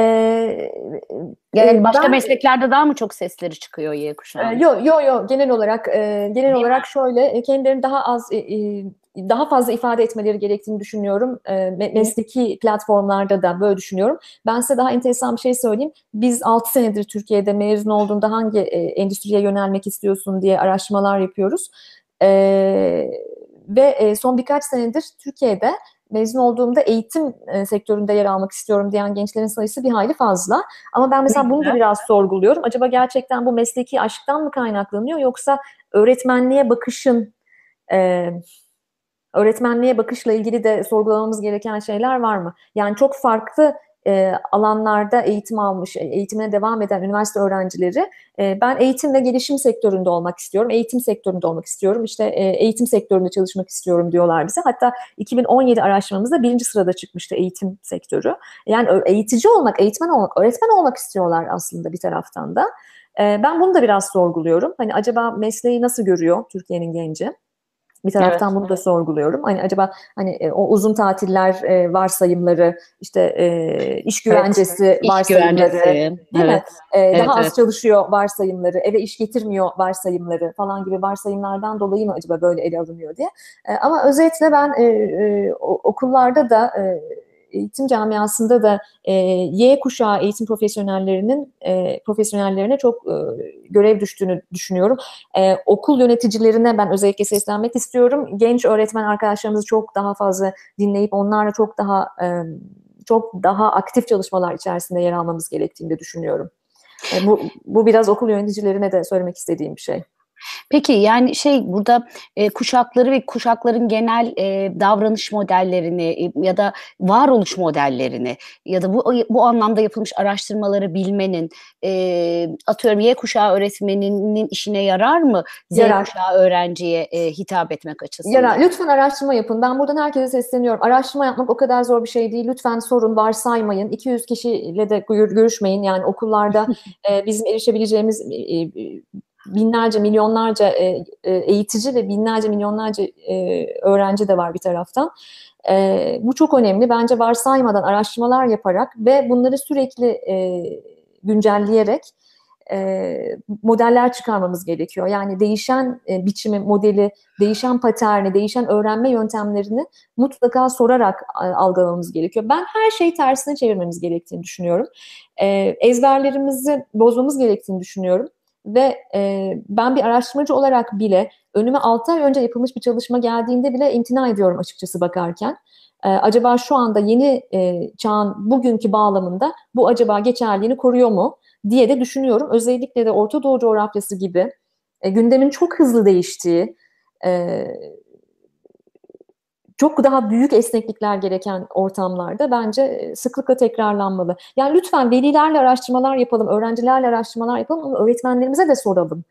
Yani e, başka ben- mesleklerde daha mı çok sesleri çıkıyor Y kuşağının? Yo yo yo genel olarak e, genel mi? olarak şöyle e, kendilerini daha az e, e, daha fazla ifade etmeleri gerektiğini düşünüyorum. E, me- mesleki platformlarda da böyle düşünüyorum. Ben size daha enteresan bir şey söyleyeyim. Biz 6 senedir Türkiye'de mezun olduğunda hangi e, endüstriye yönelmek istiyorsun diye araştırmalar yapıyoruz. E, ve e, son birkaç senedir Türkiye'de mezun olduğumda eğitim e, sektöründe yer almak istiyorum diyen gençlerin sayısı bir hayli fazla. Ama ben mesela bunu da biraz sorguluyorum. Acaba gerçekten bu mesleki aşktan mı kaynaklanıyor yoksa öğretmenliğe bakışın e, öğretmenliğe bakışla ilgili de sorgulamamız gereken şeyler var mı? Yani çok farklı e, alanlarda eğitim almış, e, eğitimine devam eden üniversite öğrencileri e, ben eğitim ve gelişim sektöründe olmak istiyorum, eğitim sektöründe olmak istiyorum, işte e, eğitim sektöründe çalışmak istiyorum diyorlar bize. Hatta 2017 araştırmamızda birinci sırada çıkmıştı eğitim sektörü. Yani eğitici olmak, eğitmen olmak, öğretmen olmak istiyorlar aslında bir taraftan da. E, ben bunu da biraz sorguluyorum. Hani acaba mesleği nasıl görüyor Türkiye'nin genci? Bir taraftan Evet, bunu da sorguluyorum. Hani acaba hani e, o uzun tatiller e, varsayımları, işte e, iş güvencesi İş varsayımları, güvencesi. değil mi? Evet. E, Evet, daha az evet. çalışıyor varsayımları, eve iş getirmiyor varsayımları falan gibi varsayımlardan dolayı mı acaba böyle ele alınıyor diye. E, ama özetle ben e, e, okullarda da e, eğitim camiasında da e, Y kuşağı eğitim profesyonellerinin e, profesyonellerine çok e, görev düştüğünü düşünüyorum. E, okul yöneticilerine ben özellikle seslenmek istiyorum. Genç öğretmen arkadaşlarımızı çok daha fazla dinleyip onlarla çok daha e, çok daha aktif çalışmalar içerisinde yer almamız gerektiğini de düşünüyorum. E, bu, bu biraz okul yöneticilerine de söylemek istediğim bir şey. Peki yani şey burada e, kuşakları ve kuşakların genel e, davranış modellerini e, ya da varoluş modellerini ya da bu bu anlamda yapılmış araştırmaları bilmenin e, atıyorum Y kuşağı öğretmeninin işine yarar mı Z Yarar. kuşağı öğrenciye e, hitap etmek açısından? Yarar. Lütfen araştırma yapın. Ben buradan herkese sesleniyorum. Araştırma yapmak o kadar zor bir şey değil. Lütfen sorun, varsaymayın. 200 kişiyle de gör- görüşmeyin. Yani okullarda e, bizim erişebileceğimiz e, e, binlerce, milyonlarca e, e, eğitici ve binlerce, milyonlarca e, öğrenci de var bir taraftan. Bu çok önemli. Bence varsaymadan araştırmalar yaparak ve bunları sürekli güncelleyerek modeller çıkarmamız gerekiyor. Yani değişen e, biçimi, modeli, değişen paterni, değişen öğrenme yöntemlerini mutlaka sorarak algılamamız gerekiyor. Ben her şeyi tersine çevirmemiz gerektiğini düşünüyorum. Ezberlerimizi bozmamız gerektiğini düşünüyorum. Ve e, ben bir araştırmacı olarak bile önüme 6 ay önce yapılmış bir çalışma geldiğinde bile imtina ediyorum açıkçası bakarken. E, acaba şu anda yeni e, çağın bugünkü bağlamında bu acaba geçerliğini koruyor mu diye de düşünüyorum. Özellikle de Orta Doğu coğrafyası gibi e, gündemin çok hızlı değiştiği, e, çok daha büyük esneklikler gereken ortamlarda bence e, sıklıkla tekrarlanmalı. Yani lütfen velilerle araştırmalar yapalım, öğrencilerle araştırmalar yapalım ama öğretmenlerimize de soralım.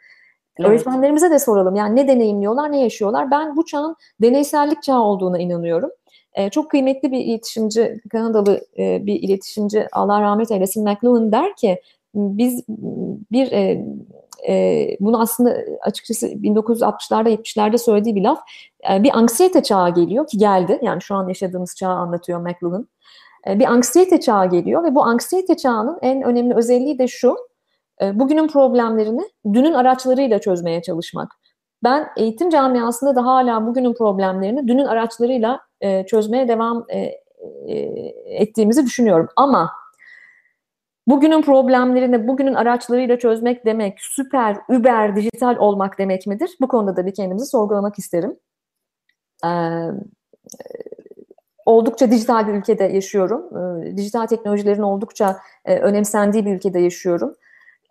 Evet. Öğretmenlerimize de soralım. Yani ne deneyimliyorlar, ne yaşıyorlar? Ben bu çağın deneysellik çağı olduğuna inanıyorum. E, çok kıymetli bir iletişimci, Kanadalı e, bir iletişimci, Allah rahmet eylesin, McLuhan der ki, biz bir e, e, bunu aslında açıkçası 1960'larda 70'lerde söylediği bir laf. E, bir anksiyete çağı geliyor ki geldi. Yani şu an yaşadığımız çağı anlatıyor McLuhan. E, bir anksiyete çağı geliyor ve bu anksiyete çağının en önemli özelliği de şu. E, bugünün problemlerini dünün araçlarıyla çözmeye çalışmak. Ben eğitim camiasında da hala bugünün problemlerini dünün araçlarıyla e, çözmeye devam e, ettiğimizi düşünüyorum. Ama bugünün problemlerini bugünün araçlarıyla çözmek demek süper, über, dijital olmak demek midir? Bu konuda da bir kendimizi sorgulamak isterim. Ee, oldukça dijital bir ülkede yaşıyorum. Ee, dijital teknolojilerin oldukça e, önemsendiği bir ülkede yaşıyorum.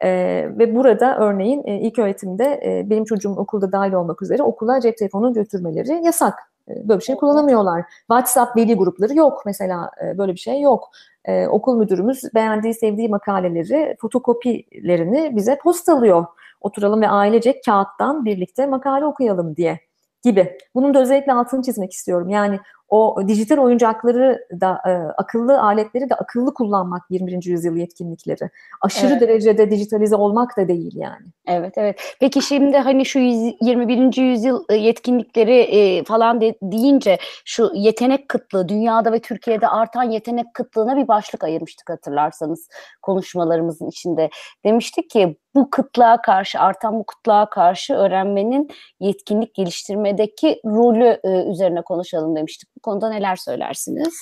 Ee, ve burada örneğin e, ilk öğretimde e, benim çocuğum okulda dahil olmak üzere okula cep telefonu götürmeleri yasak. E, Böyle bir şey kullanamıyorlar. WhatsApp veli grupları yok mesela e, böyle bir şey yok. Ee, okul müdürümüz beğendiği, sevdiği makaleleri, fotokopilerini bize postalıyor. Oturalım ve ailecek kağıttan birlikte makale okuyalım diye gibi. Bunun da özellikle altını çizmek istiyorum. Yani o dijital oyuncakları da e, akıllı aletleri de akıllı kullanmak 21. yüzyıl yetkinlikleri. Aşırı Evet. derecede dijitalize olmak da değil yani. Evet evet. Peki şimdi hani şu yüz- 21. yüzyıl e, yetkinlikleri e, falan de, deyince şu yetenek kıtlığı dünyada ve Türkiye'de artan yetenek kıtlığına bir başlık ayırmıştık hatırlarsanız konuşmalarımızın içinde. Demiştik ki bu kıtlığa karşı artan bu kıtlığa karşı öğrenmenin yetkinlik geliştirmedeki rolü e, üzerine konuşalım demiştik. Bu konuda neler söylersiniz?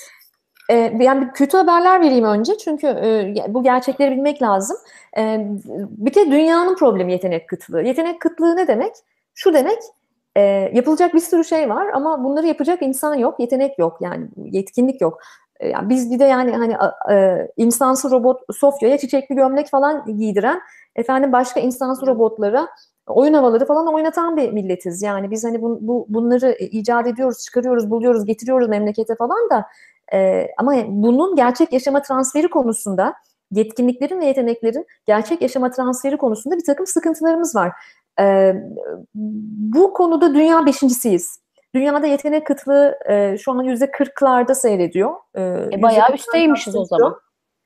Yani bir kötü haberler vereyim önce çünkü e, bu gerçekleri bilmek lazım. Ee, bir de dünyanın problemi yetenek kıtlığı. Yetenek kıtlığı ne demek? Şu demek e, yapılacak bir sürü şey var ama bunları yapacak insan yok, yetenek yok yani yetkinlik yok. E, yani biz bir de yani hani e, insansı robot Sofya'ya çiçekli gömlek falan giydiren efendim başka insansı robotlara oyun havaları falan oynatan bir milletiz. Yani biz hani bu, bu bunları icat ediyoruz, çıkarıyoruz, buluyoruz, getiriyoruz memlekete falan da ee, ama bunun gerçek yaşama transferi konusunda yetkinliklerin ve yeteneklerin gerçek yaşama transferi konusunda bir takım sıkıntılarımız var. Ee, bu konuda dünya beşincisiyiz. Dünyada yetenek kıtlığı e, şu an yüzde kırklarda seyrediyor. Ee, E, bayağı %40'lar üstteymişiz o zaman.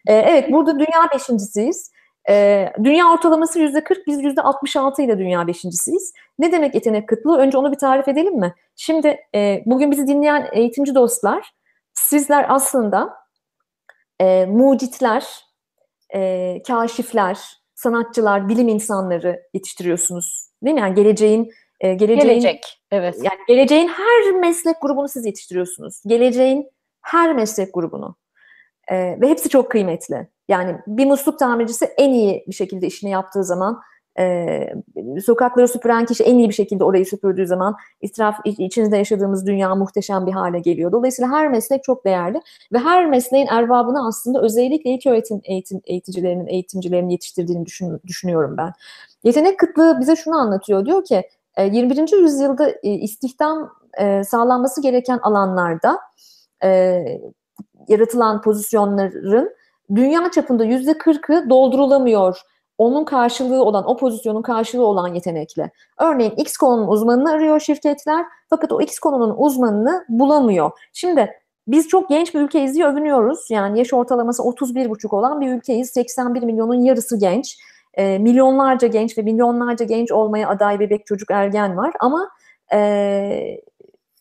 Ee, evet burada dünya beşincisiyiz. E, dünya ortalaması yüzde 40, biz yüzde 66 ile dünya beşincisiyiz. Ne demek yetenek kıtlığı? Önce onu bir tarif edelim mi? Şimdi e, bugün bizi dinleyen eğitimci dostlar, sizler aslında e, mucitler, e, kaşifler, sanatçılar, bilim insanları yetiştiriyorsunuz. Değil mi? Yani geleceğin e, geleceğin Gelecek. Evet. yani geleceğin her meslek grubunu siz yetiştiriyorsunuz. Geleceğin her meslek grubunu. E, ve hepsi çok kıymetli. Yani bir musluk tamircisi en iyi bir şekilde işini yaptığı zaman, e, sokakları süpüren kişi en iyi bir şekilde orayı süpürdüğü zaman itiraf içinizde yaşadığımız dünya muhteşem bir hale geliyor. Dolayısıyla her meslek çok değerli ve her mesleğin erbabını aslında özellikle ilk öğretim eğitim eğiticilerinin, eğitimcilerin yetiştirdiğini düşün, düşünüyorum ben. Yetenek kıtlığı bize şunu anlatıyor. Diyor ki 21. E, yüzyılda e, istihdam e, sağlanması gereken alanlarda yaratılan pozisyonların dünya çapında yüzde kırkı doldurulamıyor. Onun karşılığı olan, o pozisyonun karşılığı olan yetenekle. Örneğin X konunun uzmanını arıyor şirketler fakat o X konunun uzmanını bulamıyor. Şimdi biz çok genç bir ülkeyiz diye övünüyoruz. Yani yaş ortalaması 31,5 olan bir ülkeyiz. 81 milyonun yarısı genç. E, milyonlarca genç ve milyonlarca genç olmaya aday bebek çocuk ergen var. Ama e,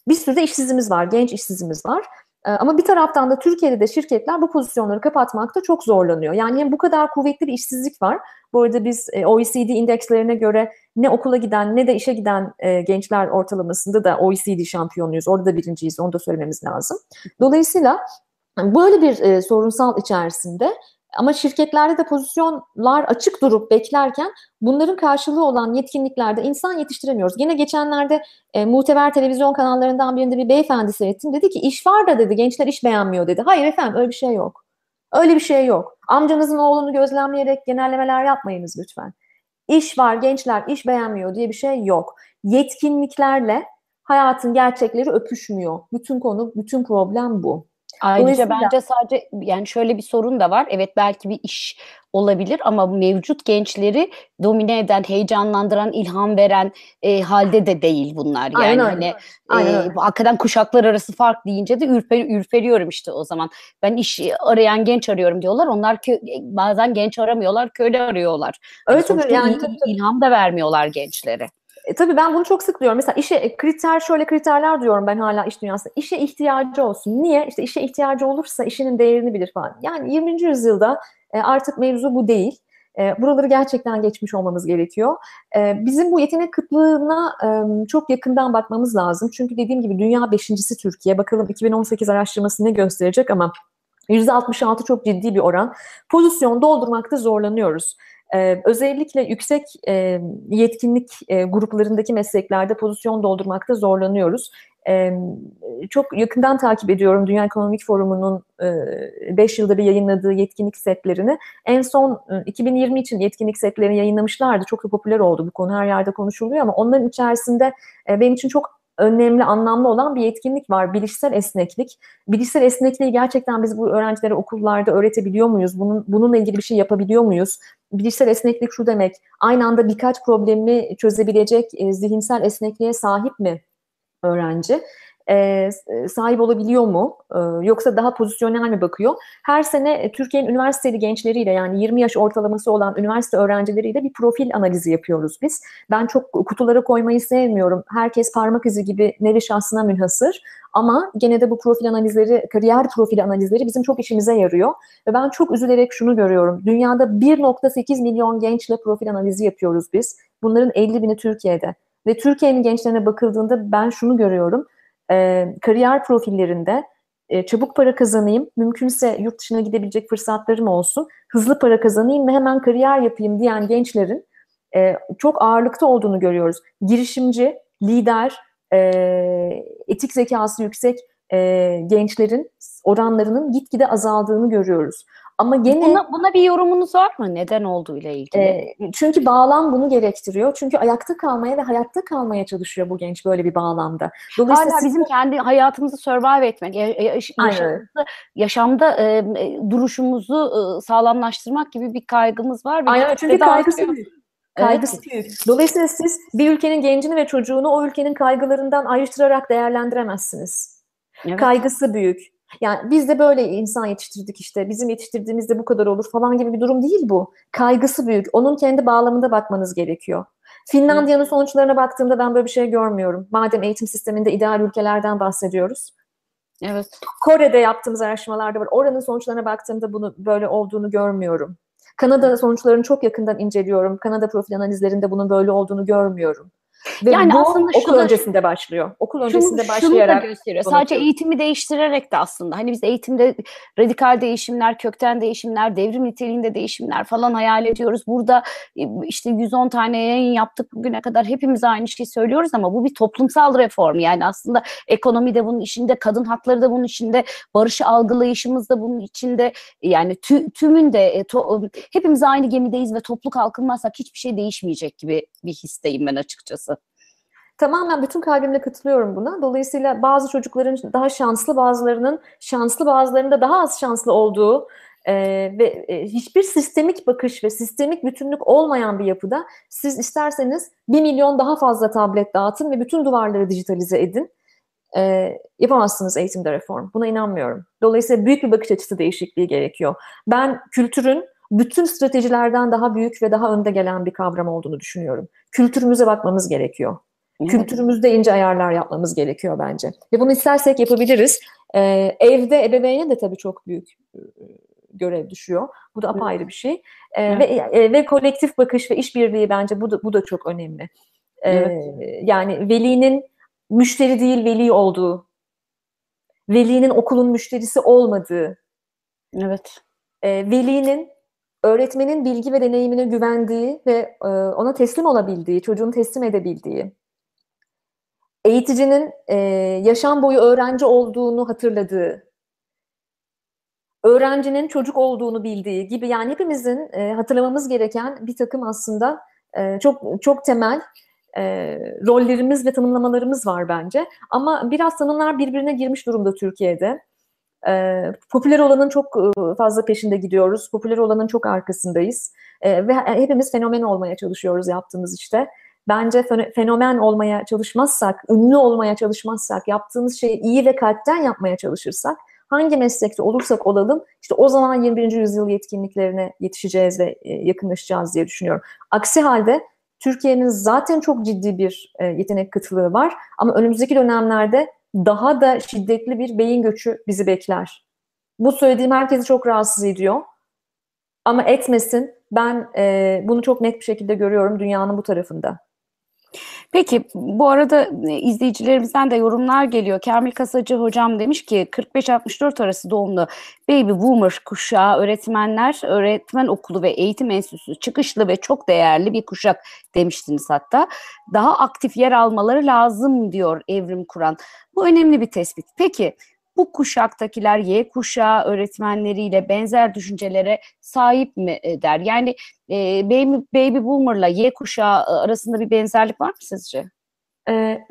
bir sürü de işsizimiz var, genç işsizimiz var. Ee, ama bir taraftan da Türkiye'de de şirketler bu pozisyonları kapatmakta çok zorlanıyor. Yani hem bu kadar kuvvetli bir işsizlik var. Bu arada biz e, OECD indekslerine göre ne okula giden ne de işe giden e, gençler ortalamasında da OECD şampiyonuyuz. Orada da birinciyiz. Onu da söylememiz lazım. Dolayısıyla böyle bir e, sorunsal içerisinde ama şirketlerde de pozisyonlar açık durup beklerken bunların karşılığı olan yetkinliklerde insan yetiştiremiyoruz. Yine geçenlerde e, muteber televizyon kanallarından birinde bir beyefendi seyrettim. Dedi ki iş var da dedi gençler iş beğenmiyor dedi. Hayır efendim öyle bir şey yok. Öyle bir şey yok. Amcanızın oğlunu gözlemleyerek genellemeler yapmayınız lütfen. İş var gençler iş beğenmiyor diye bir şey yok. Yetkinliklerle hayatın gerçekleri öpüşmüyor. Bütün konu, bütün problem bu. Ayrıca bence sadece yani şöyle bir sorun da var. Evet belki bir iş olabilir ama mevcut gençleri domine eden, heyecanlandıran, ilham veren e, halde de değil bunlar. Yani Aynen hani öyle. Aynen e, hakikaten kuşaklar arası fark deyince de ürper, ürperiyorum işte o zaman. Ben iş arayan genç arıyorum diyorlar. Onlar kö, bazen genç aramıyorlar, köle arıyorlar. Yani tabii, sonuçta yani tabii, tabii. ilham da vermiyorlar gençlere. E, tabii ben bunu çok sık diyorum. Mesela işe e, kriter şöyle kriterler diyorum ben hala iş dünyasında. İşe ihtiyacı olsun. Niye? İşte işe ihtiyacı olursa işinin değerini bilir falan. Yani 20. yüzyılda e, artık mevzu bu değil. E, buraları gerçekten geçmiş olmamız gerekiyor. E, bizim bu yetenek kıtlığına e, çok yakından bakmamız lazım. Çünkü dediğim gibi dünya beşincisi Türkiye. Bakalım 2018 araştırması ne gösterecek ama %66 çok ciddi bir oran. Pozisyon doldurmakta zorlanıyoruz. Ee, özellikle yüksek e, yetkinlik e, gruplarındaki mesleklerde pozisyon doldurmakta zorlanıyoruz. E, çok yakından takip ediyorum Dünya Ekonomik Forumu'nun 5 yılda bir yayınladığı yetkinlik setlerini. En son e, 2020 için yetkinlik setlerini yayınlamışlardı. Çok da popüler oldu bu konu her yerde konuşuluyor ama onların içerisinde e, benim için çok önemli, anlamlı olan bir yetkinlik var. Bilişsel esneklik. Bilişsel esnekliği gerçekten biz bu öğrencilere okullarda öğretebiliyor muyuz? Bunun, bununla ilgili bir şey yapabiliyor muyuz? Bilişsel esneklik şu demek, aynı anda birkaç problemi çözebilecek e, zihinsel esnekliğe sahip mi öğrenci? E, sahip olabiliyor mu? E, yoksa daha pozisyonel mi bakıyor? Her sene e, Türkiye'nin üniversiteli gençleriyle yani 20 yaş ortalaması olan üniversite öğrencileriyle bir profil analizi yapıyoruz biz. Ben çok kutulara koymayı sevmiyorum. Herkes parmak izi gibi nevi şahsına münhasır. Ama gene de bu profil analizleri, kariyer profili analizleri bizim çok işimize yarıyor. Ve ben çok üzülerek şunu görüyorum. Dünyada 1.8 milyon gençle profil analizi yapıyoruz biz. Bunların 50 bini Türkiye'de. Ve Türkiye'nin gençlerine bakıldığında ben şunu görüyorum. E, kariyer profillerinde e, çabuk para kazanayım, mümkünse yurt dışına gidebilecek fırsatlarım olsun, hızlı para kazanayım ve hemen kariyer yapayım diyen gençlerin e, çok ağırlıkta olduğunu görüyoruz. Girişimci, lider, e, etik zekası yüksek e, gençlerin oranlarının gitgide azaldığını görüyoruz. Ama gene Buna, buna bir yorumunuz var mı? Neden olduğuyla ilgili? e, çünkü bağlam bunu gerektiriyor. Çünkü ayakta kalmaya ve hayatta kalmaya çalışıyor bu genç böyle bir bağlamda. Dolayısıyla Hala bizim kendi hayatımızı survive etmek, ya- ya- yaş- yaşamımızı, yaşamda e, e, duruşumuzu e, sağlamlaştırmak gibi bir kaygımız var. ve Aynen çünkü kaygısı artıyor. büyük. Kaygısı büyük. Dolayısıyla siz bir ülkenin gencini ve çocuğunu o ülkenin kaygılarından ayrıştırarak değerlendiremezsiniz. Evet. Kaygısı büyük. Yani biz de böyle insan yetiştirdik işte. Bizim yetiştirdiğimizde bu kadar olur falan gibi bir durum değil bu. Kaygısı büyük. Onun kendi bağlamında bakmanız gerekiyor. Finlandiya'nın sonuçlarına baktığımda ben böyle bir şey görmüyorum. Madem eğitim sisteminde ideal ülkelerden bahsediyoruz. Evet. Kore'de yaptığımız araştırmalarda var. Oranın sonuçlarına baktığımda bunu böyle olduğunu görmüyorum. Kanada sonuçlarını çok yakından inceliyorum. Kanada profil analizlerinde bunun böyle olduğunu görmüyorum. Ve Yani bu aslında okul şunu- öncesinde başlıyor. Okul Şunu, öncesinde şunu da başlayarak gösteriyor. Sadece eğitimi değiştirerek de aslında hani biz eğitimde radikal değişimler, kökten değişimler, devrim niteliğinde değişimler falan hayal ediyoruz. Burada e, işte 110 tane yayın yaptık bugüne kadar hepimiz aynı şeyi söylüyoruz ama bu bir toplumsal reform. Yani aslında ekonomi de bunun içinde, kadın hakları da bunun içinde, barışı algılayışımız da bunun içinde. Yani tü, tümünde e, to- hepimiz aynı gemideyiz ve toplu kalkınmazsak hiçbir şey değişmeyecek gibi bir histeyim ben açıkçası. Tamamen bütün kalbimle katılıyorum buna. Dolayısıyla bazı çocukların daha şanslı, bazılarının şanslı, bazılarının da daha az şanslı olduğu e, ve e, hiçbir sistemik bakış ve sistemik bütünlük olmayan bir yapıda siz isterseniz bir milyon daha fazla tablet dağıtın ve bütün duvarları dijitalize edin. E, yapamazsınız eğitimde reform. Buna inanmıyorum. Dolayısıyla büyük bir bakış açısı değişikliği gerekiyor. Ben kültürün bütün stratejilerden daha büyük ve daha önde gelen bir kavram olduğunu düşünüyorum. Kültürümüze bakmamız gerekiyor. Kültürümüzde ince ayarlar yapmamız gerekiyor bence. Ve bunu istersek yapabiliriz. Ee, evde ebeveyne de tabii çok büyük e, görev düşüyor. Bu da apayrı bir şey. Ee, Evet. Ve e, ve kolektif bakış ve işbirliği bence bu da, bu da çok önemli. Ee, Evet. Yani velinin müşteri değil veli olduğu, velinin okulun müşterisi olmadığı, Evet. e, velinin öğretmenin bilgi ve deneyimine güvendiği ve e, ona teslim olabildiği, çocuğunu teslim edebildiği, eğiticinin e, yaşam boyu öğrenci olduğunu hatırladığı, öğrencinin çocuk olduğunu bildiği gibi yani hepimizin e, hatırlamamız gereken bir takım aslında e, çok çok temel e, rollerimiz ve tanımlamalarımız var bence. Ama biraz tanımlar birbirine girmiş durumda Türkiye'de. E, popüler olanın çok e, fazla peşinde gidiyoruz. Popüler olanın çok arkasındayız. E, ve hepimiz fenomen olmaya çalışıyoruz yaptığımız işte. Bence feno- fenomen olmaya çalışmazsak, ünlü olmaya çalışmazsak, yaptığımız şeyi iyi ve kalpten yapmaya çalışırsak, hangi meslekte olursak olalım, işte o zaman 21. yüzyıl yetkinliklerine yetişeceğiz ve e, yakınlaşacağız diye düşünüyorum. Aksi halde Türkiye'nin zaten çok ciddi bir e, yetenek kıtlığı var ama önümüzdeki dönemlerde daha da şiddetli bir beyin göçü bizi bekler. Bu söylediğim herkesi çok rahatsız ediyor. Ama etmesin. Ben e, bunu çok net bir şekilde görüyorum dünyanın bu tarafında. Peki bu arada e, izleyicilerimizden de yorumlar geliyor. Kamil Kasacı hocam demiş ki 45-64 arası doğumlu baby boomer kuşağı öğretmenler, öğretmen okulu ve eğitim enstitüsü çıkışlı ve çok değerli bir kuşak demiştiniz hatta. Daha aktif yer almaları lazım diyor Evrim Kur'an. Bu önemli bir tespit. Peki bu kuşaktakiler Y kuşağı öğretmenleriyle benzer düşüncelere sahip mi e, der? Yani e, baby, baby boomer'la Y kuşağı e, arasında bir benzerlik var mı sizce? Ee,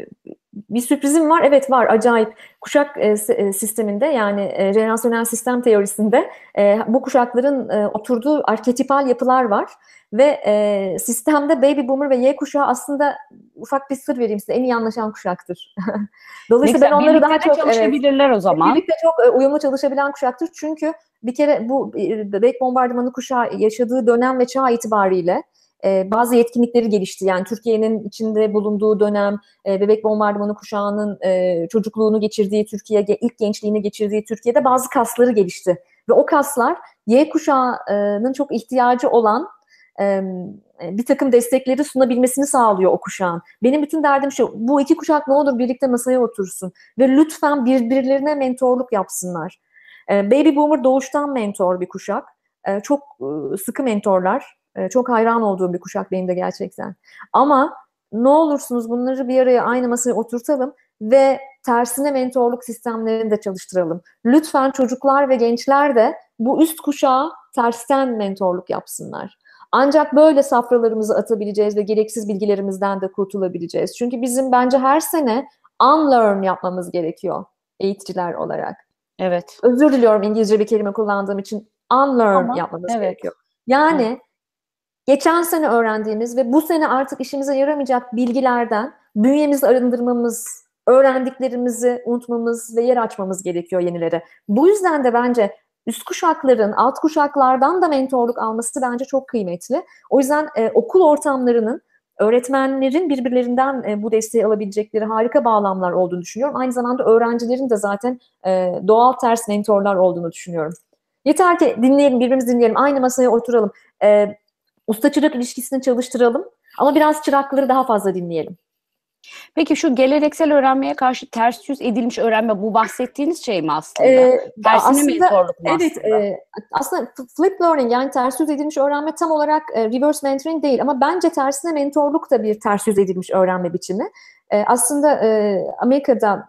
bir sürprizim var. Evet var. Acayip. Kuşak e, e, sisteminde yani e, jenerasyonel sistem teorisinde e, bu kuşakların e, oturduğu arketipal yapılar var. Ve e, sistemde baby boomer ve Y kuşağı aslında ufak bir sır vereyim size en iyi anlaşan kuşaktır. Dolayısıyla ben onları daha çok evet, çalışabilirler o zaman. Birlikte çok e, uyumlu çalışabilen kuşaktır. Çünkü bir kere bu bebek bombardımanı kuşağı yaşadığı dönem ve çağ itibariyle e, bazı yetkinlikleri gelişti. Yani Türkiye'nin içinde bulunduğu dönem, e, bebek bombardımanı kuşağının e, çocukluğunu geçirdiği Türkiye, ilk gençliğini geçirdiği Türkiye'de bazı kasları gelişti. Ve o kaslar Y kuşağının çok ihtiyacı olan e, bir takım destekleri sunabilmesini sağlıyor o kuşağın. Benim bütün derdim şu, bu iki kuşak ne olur birlikte masaya otursun ve lütfen birbirlerine mentorluk yapsınlar. Baby Boomer doğuştan mentor bir kuşak. Çok e, sıkı mentorlar. E, Çok hayran olduğum bir kuşak benim de gerçekten. Ama ne olursunuz bunları bir araya aynı masaya oturtalım ve tersine mentorluk sistemlerini de çalıştıralım. Lütfen çocuklar ve gençler de bu üst kuşağa tersten mentorluk yapsınlar. Ancak böyle safralarımızı atabileceğiz ve gereksiz bilgilerimizden de kurtulabileceğiz. Çünkü bizim bence her sene unlearn yapmamız gerekiyor eğiticiler olarak. Evet. Özür diliyorum İngilizce bir kelime kullandığım için unlearn Ama yapmamız evet. gerekiyor. Yani geçen sene öğrendiğimiz ve bu sene artık işimize yaramayacak bilgilerden bünyemizi arındırmamız öğrendiklerimizi unutmamız ve yer açmamız gerekiyor yenilere. Bu yüzden de bence üst kuşakların alt kuşaklardan da mentorluk alması bence çok kıymetli. O yüzden e, okul ortamlarının öğretmenlerin birbirlerinden e, bu desteği alabilecekleri harika bağlamlar olduğunu düşünüyorum. Aynı zamanda öğrencilerin de zaten e, doğal ters mentorlar olduğunu düşünüyorum. Yeter ki dinleyelim, birbirimizi dinleyelim, aynı masaya oturalım, e, usta çırak ilişkisini çalıştıralım ama biraz çırakları daha fazla dinleyelim. Peki şu geleneksel öğrenmeye karşı ters yüz edilmiş öğrenme bu bahsettiğiniz şey mi aslında? Ee, Tersine aslında, mentorluk mu evet, aslında? e, aslında flip learning yani ters yüz edilmiş öğrenme tam olarak e, reverse mentoring değil ama bence tersine mentorluk da bir ters yüz edilmiş öğrenme biçimi. E, aslında e, Amerika'da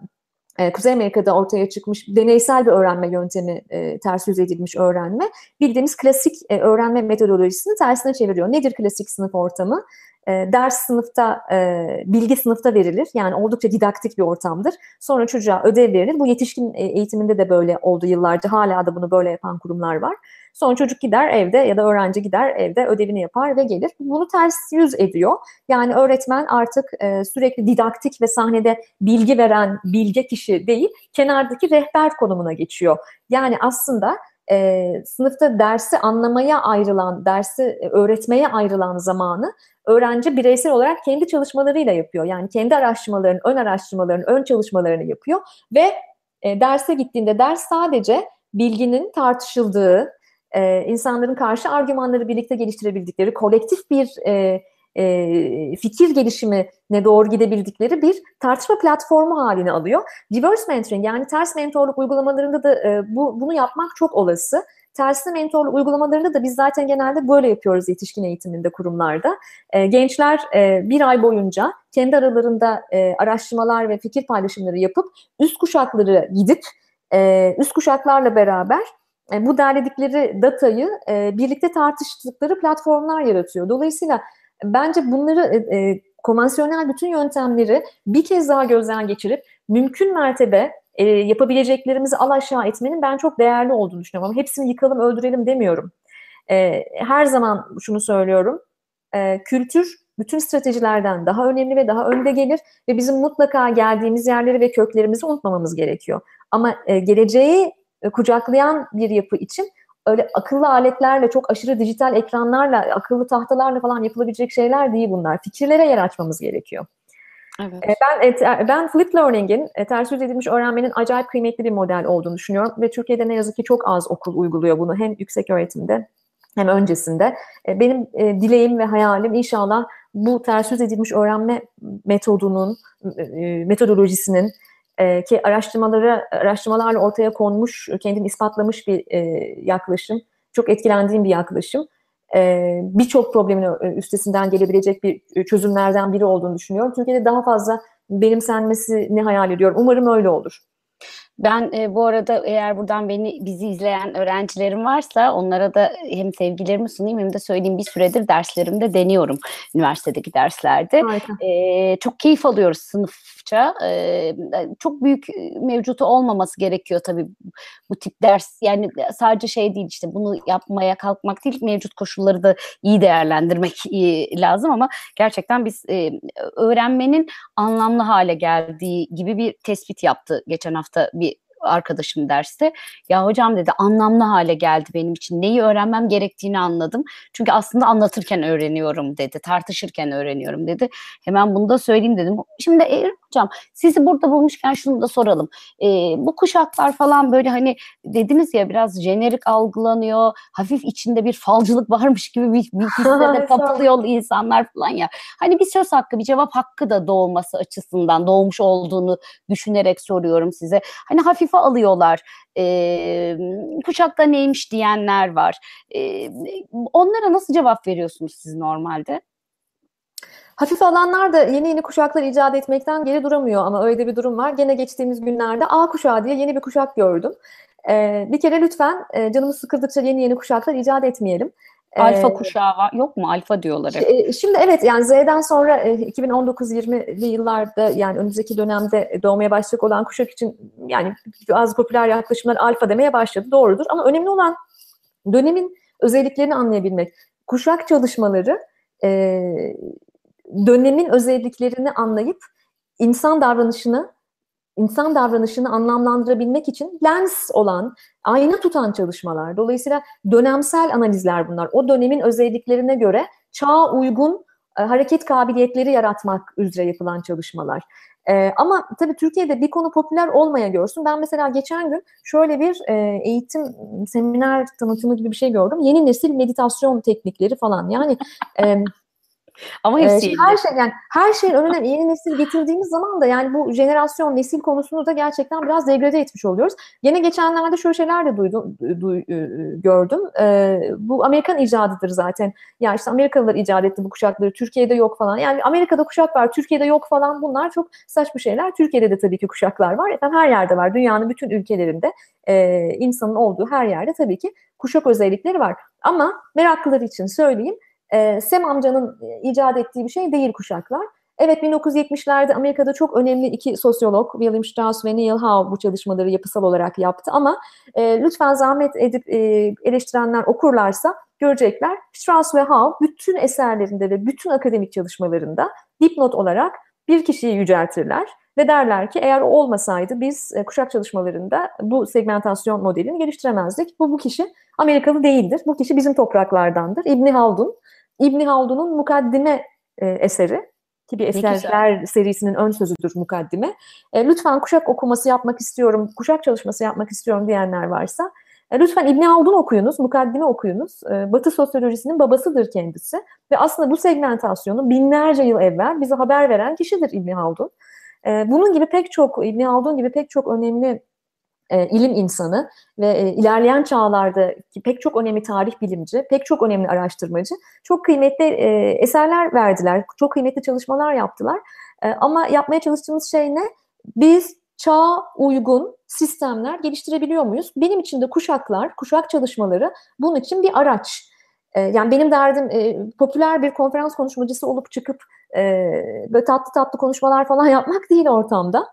Kuzey Amerika'da ortaya çıkmış deneysel bir öğrenme yöntemi e, ters yüz edilmiş öğrenme. Bildiğimiz klasik e, öğrenme metodolojisini tersine çeviriyor. Nedir klasik sınıf ortamı? E, ders sınıfta, e, bilgi sınıfta verilir. Yani oldukça didaktik bir ortamdır. Sonra çocuğa ödev verilir. Bu yetişkin e, eğitiminde de böyle oldu yıllarca. Hala da bunu böyle yapan kurumlar var. Sonra çocuk gider evde ya da öğrenci gider evde ödevini yapar ve gelir. Bunu ters yüz ediyor. Yani öğretmen artık e, sürekli didaktik ve sahnede bilgi veren bilge kişi değil, kenardaki rehber konumuna geçiyor. Yani aslında e, sınıfta dersi anlamaya ayrılan, dersi e, öğretmeye ayrılan zamanı öğrenci bireysel olarak kendi çalışmalarıyla yapıyor. Yani kendi araştırmalarını, ön araştırmalarını, ön çalışmalarını yapıyor ve e, derse gittiğinde ders sadece bilginin tartışıldığı, e, insanların karşı argümanları birlikte geliştirebildikleri, kolektif bir e, e, fikir gelişimine doğru gidebildikleri bir tartışma platformu haline alıyor. Reverse mentoring yani ters mentorluk uygulamalarında da e, bu bunu yapmak çok olası. Tersli mentorluk uygulamalarında da biz zaten genelde böyle yapıyoruz yetişkin eğitiminde kurumlarda. E, gençler e, bir ay boyunca kendi aralarında e, araştırmalar ve fikir paylaşımları yapıp üst kuşakları gidip e, üst kuşaklarla beraber e, bu derledikleri datayı e, birlikte tartıştıkları platformlar yaratıyor. Dolayısıyla bence bunları e, e, konvansiyonel bütün yöntemleri bir kez daha gözden geçirip mümkün mertebe e, yapabileceklerimizi al aşağı etmenin ben çok değerli olduğunu düşünüyorum. Ama hepsini yıkalım, öldürelim demiyorum. E, her zaman şunu söylüyorum. E, kültür bütün stratejilerden daha önemli ve daha önde gelir ve bizim mutlaka geldiğimiz yerleri ve köklerimizi unutmamamız gerekiyor. Ama e, geleceği e, kucaklayan bir yapı için öyle akıllı aletlerle, çok aşırı dijital ekranlarla, akıllı tahtalarla falan yapılabilecek şeyler değil bunlar. Fikirlere yer açmamız gerekiyor. Evet. E, Ben e, ben flip learning'in e, ters yüz edilmiş öğrenmenin acayip kıymetli bir model olduğunu düşünüyorum ve Türkiye'de ne yazık ki çok az okul uyguluyor bunu hem yüksek öğretimde hem öncesinde. Benim dileğim ve hayalim inşallah bu ters yüz edilmiş öğrenme metodunun metodolojisinin ki araştırmaları araştırmalarla ortaya konmuş, kendini ispatlamış bir yaklaşım. Çok etkilendiğim bir yaklaşım. Birçok problemin üstesinden gelebilecek bir çözümlerden biri olduğunu düşünüyorum. Türkiye'de daha fazla benimsenmesini hayal ediyorum. Umarım öyle olur. Ben e, bu arada eğer buradan beni bizi izleyen öğrencilerim varsa onlara da hem sevgilerimi sunayım hem de söyleyeyim bir süredir derslerimde deniyorum üniversitedeki derslerde. E, çok keyif alıyoruz sınıfça. E, çok büyük mevcutu olmaması gerekiyor tabii bu tip ders. Yani sadece şey değil işte bunu yapmaya kalkmak değil mevcut koşulları da iyi değerlendirmek iyi, lazım ama gerçekten biz e, öğrenmenin anlamlı hale geldiği gibi bir tespit yaptı geçen hafta bir arkadaşım derste. Ya hocam dedi anlamlı hale geldi benim için. Neyi öğrenmem gerektiğini anladım. Çünkü aslında anlatırken öğreniyorum dedi. Tartışırken öğreniyorum dedi. Hemen bunu da söyleyeyim dedim. Şimdi e, hocam sizi burada bulmuşken şunu da soralım. E, bu kuşaklar falan böyle hani dediniz ya biraz jenerik algılanıyor. Hafif içinde bir falcılık varmış gibi bir, bir hisse de kapılıyor insanlar falan ya. Hani bir söz hakkı, bir cevap hakkı da doğması açısından doğmuş olduğunu düşünerek soruyorum size. Hani hafif alıyorlar. E, kuşakta neymiş diyenler var. E, onlara nasıl cevap veriyorsunuz siz normalde? Hafif alanlar da yeni yeni kuşaklar icat etmekten geri duramıyor ama öyle bir durum var. Gene geçtiğimiz günlerde A kuşağı diye yeni bir kuşak gördüm. Ee, bir kere lütfen e, canımız sıkıldıkça yeni yeni kuşaklar icat etmeyelim. Alfa ee, kuşağı var. Yok mu? Alfa diyorlar hep. Şimdi evet yani Z'den sonra 2019-20'li yıllarda yani önümüzdeki dönemde doğmaya başlayacak olan kuşak için yani az popüler yaklaşımlar alfa demeye başladı. Doğrudur ama önemli olan dönemin özelliklerini anlayabilmek. Kuşak çalışmaları dönemin özelliklerini anlayıp insan davranışını insan davranışını anlamlandırabilmek için lens olan, ayna tutan çalışmalar. Dolayısıyla dönemsel analizler bunlar. O dönemin özelliklerine göre çağa uygun e, hareket kabiliyetleri yaratmak üzere yapılan çalışmalar. E, ama tabii Türkiye'de bir konu popüler olmaya görsün. Ben mesela geçen gün şöyle bir e, eğitim seminer tanıtımı gibi bir şey gördüm. Yeni nesil meditasyon teknikleri falan. Yani e, Ama ee, hepsi şimdi her şey yani her şeyin önüne yeni nesil getirdiğimiz zaman da yani bu jenerasyon nesil konusunu da gerçekten biraz degrade etmiş oluyoruz. Yine geçenlerde şöyle şeyler de duydum, duy, e, gördüm. Ee, bu Amerikan icadıdır zaten. Ya işte Amerikalılar icat etti bu kuşakları. Türkiye'de yok falan. Yani Amerika'da kuşak var, Türkiye'de yok falan. Bunlar çok saçma şeyler. Türkiye'de de tabii ki kuşaklar var. Efendim her yerde var. Dünyanın bütün ülkelerinde e, insanın olduğu her yerde tabii ki kuşak özellikleri var. Ama meraklılar için söyleyeyim e, Sem amcanın icat ettiği bir şey değil kuşaklar. Evet 1970'lerde Amerika'da çok önemli iki sosyolog William Strauss ve Neil Howe bu çalışmaları yapısal olarak yaptı ama e, lütfen zahmet edip e, eleştirenler okurlarsa görecekler. Strauss ve Howe bütün eserlerinde ve bütün akademik çalışmalarında dipnot olarak bir kişiyi yüceltirler ve derler ki eğer o olmasaydı biz e, kuşak çalışmalarında bu segmentasyon modelini geliştiremezdik. Bu bu kişi Amerikalı değildir. Bu kişi bizim topraklardandır. İbni Haldun İbni Haldun'un mukaddime e, eseri ki bir eserler serisinin ön sözüdür mukaddime. E, lütfen kuşak okuması yapmak istiyorum, kuşak çalışması yapmak istiyorum diyenler varsa e, lütfen İbni Haldun okuyunuz, mukaddime okuyunuz. E, Batı sosyolojisinin babasıdır kendisi ve aslında bu segmentasyonu binlerce yıl evvel bize haber veren kişidir İbni Haldun. E, bunun gibi pek çok, İbni Haldun gibi pek çok önemli e, ilim insanı ve e, ilerleyen çağlardaki pek çok önemli tarih bilimci, pek çok önemli araştırmacı çok kıymetli e, eserler verdiler, çok kıymetli çalışmalar yaptılar. E, ama yapmaya çalıştığımız şey ne? Biz çağa uygun sistemler geliştirebiliyor muyuz? Benim için de kuşaklar, kuşak çalışmaları bunun için bir araç. E, yani benim derdim e, popüler bir konferans konuşmacısı olup çıkıp e, böyle tatlı tatlı konuşmalar falan yapmak değil ortamda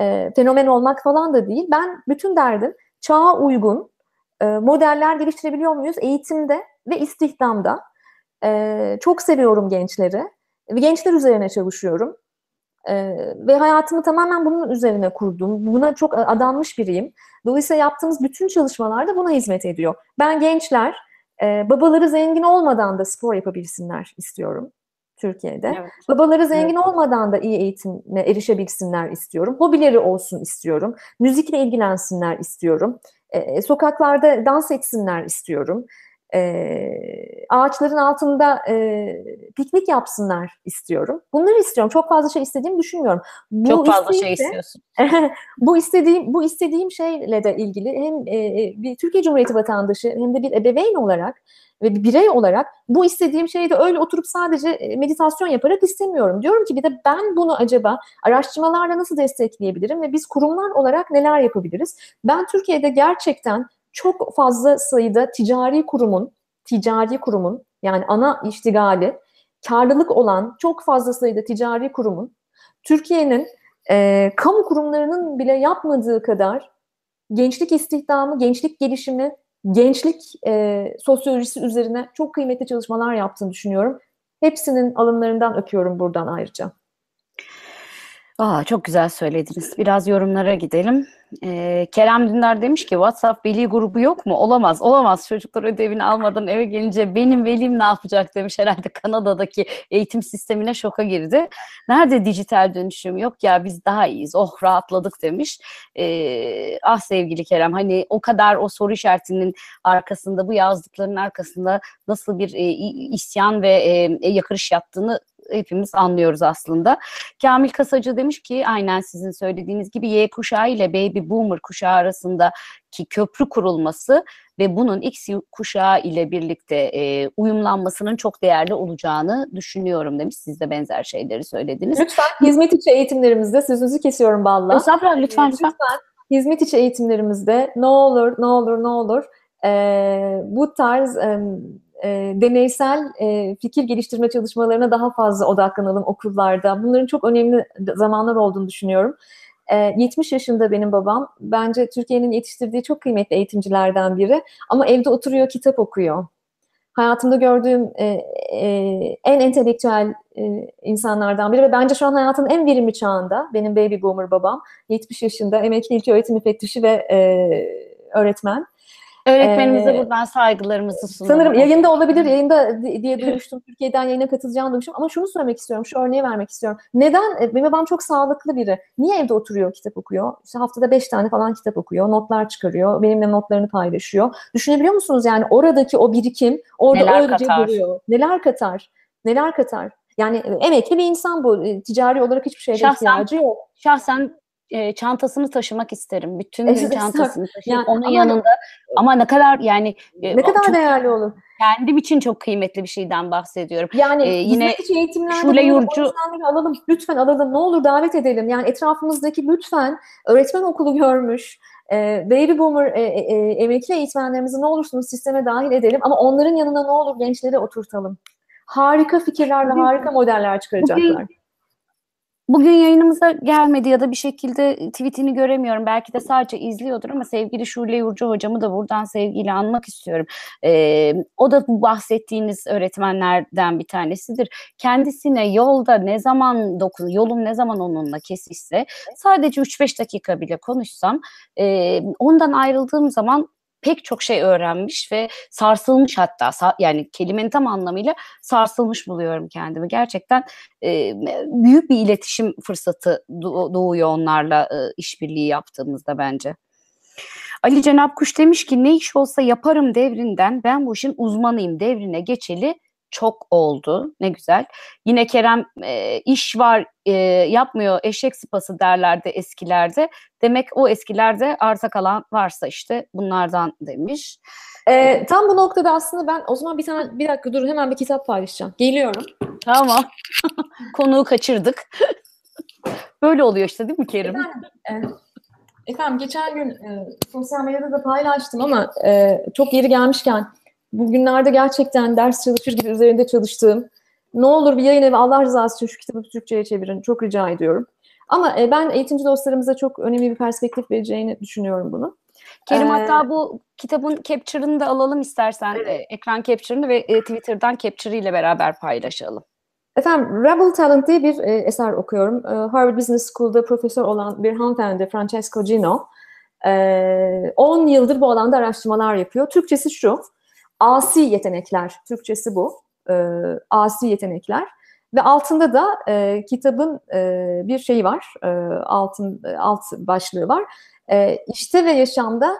e, fenomen olmak falan da değil. Ben bütün derdim çağa uygun e, modeller geliştirebiliyor muyuz eğitimde ve istihdamda. E, çok seviyorum gençleri. Gençler üzerine çalışıyorum. E, ve hayatımı tamamen bunun üzerine kurdum. Buna çok adanmış biriyim. Dolayısıyla yaptığımız bütün çalışmalar da buna hizmet ediyor. Ben gençler e, babaları zengin olmadan da spor yapabilsinler istiyorum. Türkiye'de. Evet. Babaları zengin evet. olmadan da iyi eğitime erişebilsinler istiyorum. Hobileri olsun istiyorum. Müzikle ilgilensinler istiyorum. E, sokaklarda dans etsinler istiyorum. E, ağaçların altında e, piknik yapsınlar istiyorum. Bunları istiyorum. Çok fazla şey istediğimi düşünmüyorum. Bu Çok fazla şey istiyorsun. bu istediğim bu istediğim şeyle de ilgili hem e, bir Türkiye Cumhuriyeti vatandaşı hem de bir ebeveyn olarak ve bir birey olarak bu istediğim şeyi de öyle oturup sadece meditasyon yaparak istemiyorum. Diyorum ki bir de ben bunu acaba araştırmalarla nasıl destekleyebilirim ve biz kurumlar olarak neler yapabiliriz? Ben Türkiye'de gerçekten çok fazla sayıda ticari kurumun, ticari kurumun yani ana iştigali karlılık olan çok fazla sayıda ticari kurumun Türkiye'nin e, kamu kurumlarının bile yapmadığı kadar gençlik istihdamı, gençlik gelişimi, gençlik e, sosyolojisi üzerine çok kıymetli çalışmalar yaptığını düşünüyorum. Hepsinin alımlarından öpüyorum buradan ayrıca. Aa, çok güzel söylediniz. Biraz yorumlara gidelim. Ee, Kerem Dündar demiş ki WhatsApp veli grubu yok mu? Olamaz, olamaz. Çocuklar ödevini almadan eve gelince benim velim ne yapacak demiş. Herhalde Kanada'daki eğitim sistemine şoka girdi. Nerede dijital dönüşüm? Yok ya biz daha iyiyiz. Oh rahatladık demiş. Ee, ah sevgili Kerem hani o kadar o soru işaretinin arkasında bu yazdıklarının arkasında nasıl bir e, isyan ve e, yakırış yattığını hepimiz anlıyoruz aslında. Kamil Kasacı demiş ki aynen sizin söylediğiniz gibi Y kuşağı ile Baby Boomer kuşağı arasındaki köprü kurulması ve bunun X kuşağı ile birlikte e, uyumlanmasının çok değerli olacağını düşünüyorum demiş. Siz de benzer şeyleri söylediniz. Lütfen hizmet içi eğitimlerimizde sözünüzü kesiyorum Balla. Estağfurullah lütfen, lütfen. lütfen. Hizmet içi eğitimlerimizde ne olur ne olur ne olur e, bu tarz e, e, deneysel e, fikir geliştirme çalışmalarına daha fazla odaklanalım okullarda. Bunların çok önemli zamanlar olduğunu düşünüyorum. E, 70 yaşında benim babam. Bence Türkiye'nin yetiştirdiği çok kıymetli eğitimcilerden biri. Ama evde oturuyor, kitap okuyor. hayatımda gördüğüm e, e, en entelektüel e, insanlardan biri ve bence şu an hayatın en verimli çağında benim baby boomer babam 70 yaşında emekli ilköğretim müfettişi ve e, öğretmen. Öğretmenimize Ee, buradan saygılarımızı sunalım. Sanırım yayında olabilir, yayında di- diye duymuştum. Türkiye'den yayına katılacağını duymuştum. Ama şunu söylemek istiyorum, şu örneği vermek istiyorum. Neden? e, Benim babam çok sağlıklı biri. Niye evde oturuyor, kitap okuyor? İşte haftada beş tane falan kitap okuyor, notlar çıkarıyor, benimle notlarını paylaşıyor. Düşünebiliyor musunuz yani oradaki o birikim orada Neler öylece katar? duruyor. Neler katar? Neler katar? Yani e, emekli bir insan bu. E, Ticari olarak hiçbir şeye Şahsen- ihtiyacı yok. Şahsen e, çantasını taşımak isterim. Bütün Evet, gün çantasını taşıyıp Yani onun ama- yanında ama ne kadar yani e, Ne kadar çok- değerli olur. kendim için çok kıymetli bir şeyden bahsediyorum. Yani Ee, yine eğitimlerde Şule Yurcu- alalım. Lütfen alalım. Ne olur davet edelim. Yani etrafımızdaki lütfen öğretmen okulu görmüş, e, baby boomer e, e, e, emekli eğitmenlerimizi ne olursunuz sisteme dahil edelim. Ama onların yanına ne olur gençleri oturtalım. Harika fikirlerle harika modeller çıkaracaklar. Bugün yayınımıza gelmedi ya da bir şekilde tweetini göremiyorum. Belki de sadece izliyordur ama sevgili Şule Yurcu hocamı da buradan sevgiyle anmak istiyorum. Ee, o da bu bahsettiğiniz öğretmenlerden bir tanesidir. Kendisine yolda ne zaman dokun, yolum ne zaman onunla kesişse sadece 3-5 dakika bile konuşsam e, ondan ayrıldığım zaman pek çok şey öğrenmiş ve sarsılmış hatta yani kelimenin tam anlamıyla sarsılmış buluyorum kendimi. Gerçekten e, büyük bir iletişim fırsatı doğ- doğuyor onlarla e, işbirliği yaptığımızda bence. Ali Cenap Kuş demiş ki ne iş olsa yaparım devrinden ben bu işin uzmanıyım devrine geçeli çok oldu. Ne güzel. Yine Kerem e, iş var e, yapmıyor eşek sıpası derlerdi eskilerde. Demek o eskilerde arta kalan varsa işte bunlardan demiş. E, tam bu noktada aslında ben o zaman bir tane bir dakika dur hemen bir kitap paylaşacağım. Geliyorum. Tamam. Konuğu kaçırdık. Böyle oluyor işte değil mi Kerim? Efendim, e, efendim geçen gün e, sosyal medyada da paylaştım ama e, çok yeri gelmişken bugünlerde gerçekten ders çalışır gibi üzerinde çalıştığım ne olur bir yayın evi Allah rızası için şu kitabı Türkçe'ye çevirin. Çok rica ediyorum. Ama e, ben eğitimci dostlarımıza çok önemli bir perspektif vereceğini düşünüyorum bunu. Kerim Ee, hatta bu kitabın capture'ını da alalım istersen. Evet. e, ekran capture'ını ve e, Twitter'dan capture ile beraber paylaşalım. Efendim, Rebel Talent diye bir e, eser okuyorum. E, Harvard Business School'da profesör olan bir hanımefendi Francesco Gino. E, 10 yıldır bu alanda araştırmalar yapıyor. Türkçesi şu, asi yetenekler. Türkçesi bu, e, asi yetenekler. Ve altında da e, kitabın e, bir şeyi var, e, altın e, alt başlığı var. E, işte ve yaşamda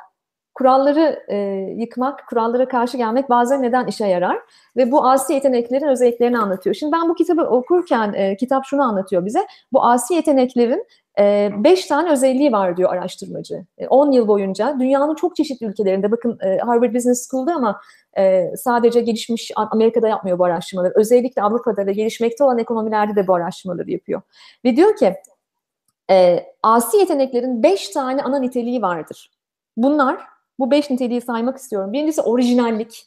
kuralları e, yıkmak, kurallara karşı gelmek bazen neden işe yarar? ve bu asi yeteneklerin özelliklerini anlatıyor. Şimdi ben bu kitabı okurken e, kitap şunu anlatıyor bize. Bu asi yeteneklerin e, beş tane özelliği var diyor araştırmacı. E, 10 yıl boyunca dünyanın çok çeşitli ülkelerinde bakın e, Harvard Business School'da ama e, sadece gelişmiş Amerika'da yapmıyor bu araştırmaları. Özellikle Avrupa'da ve gelişmekte olan ekonomilerde de bu araştırmaları yapıyor. Ve diyor ki e, asi yeteneklerin beş tane ana niteliği vardır. Bunlar, bu beş niteliği saymak istiyorum. Birincisi orijinallik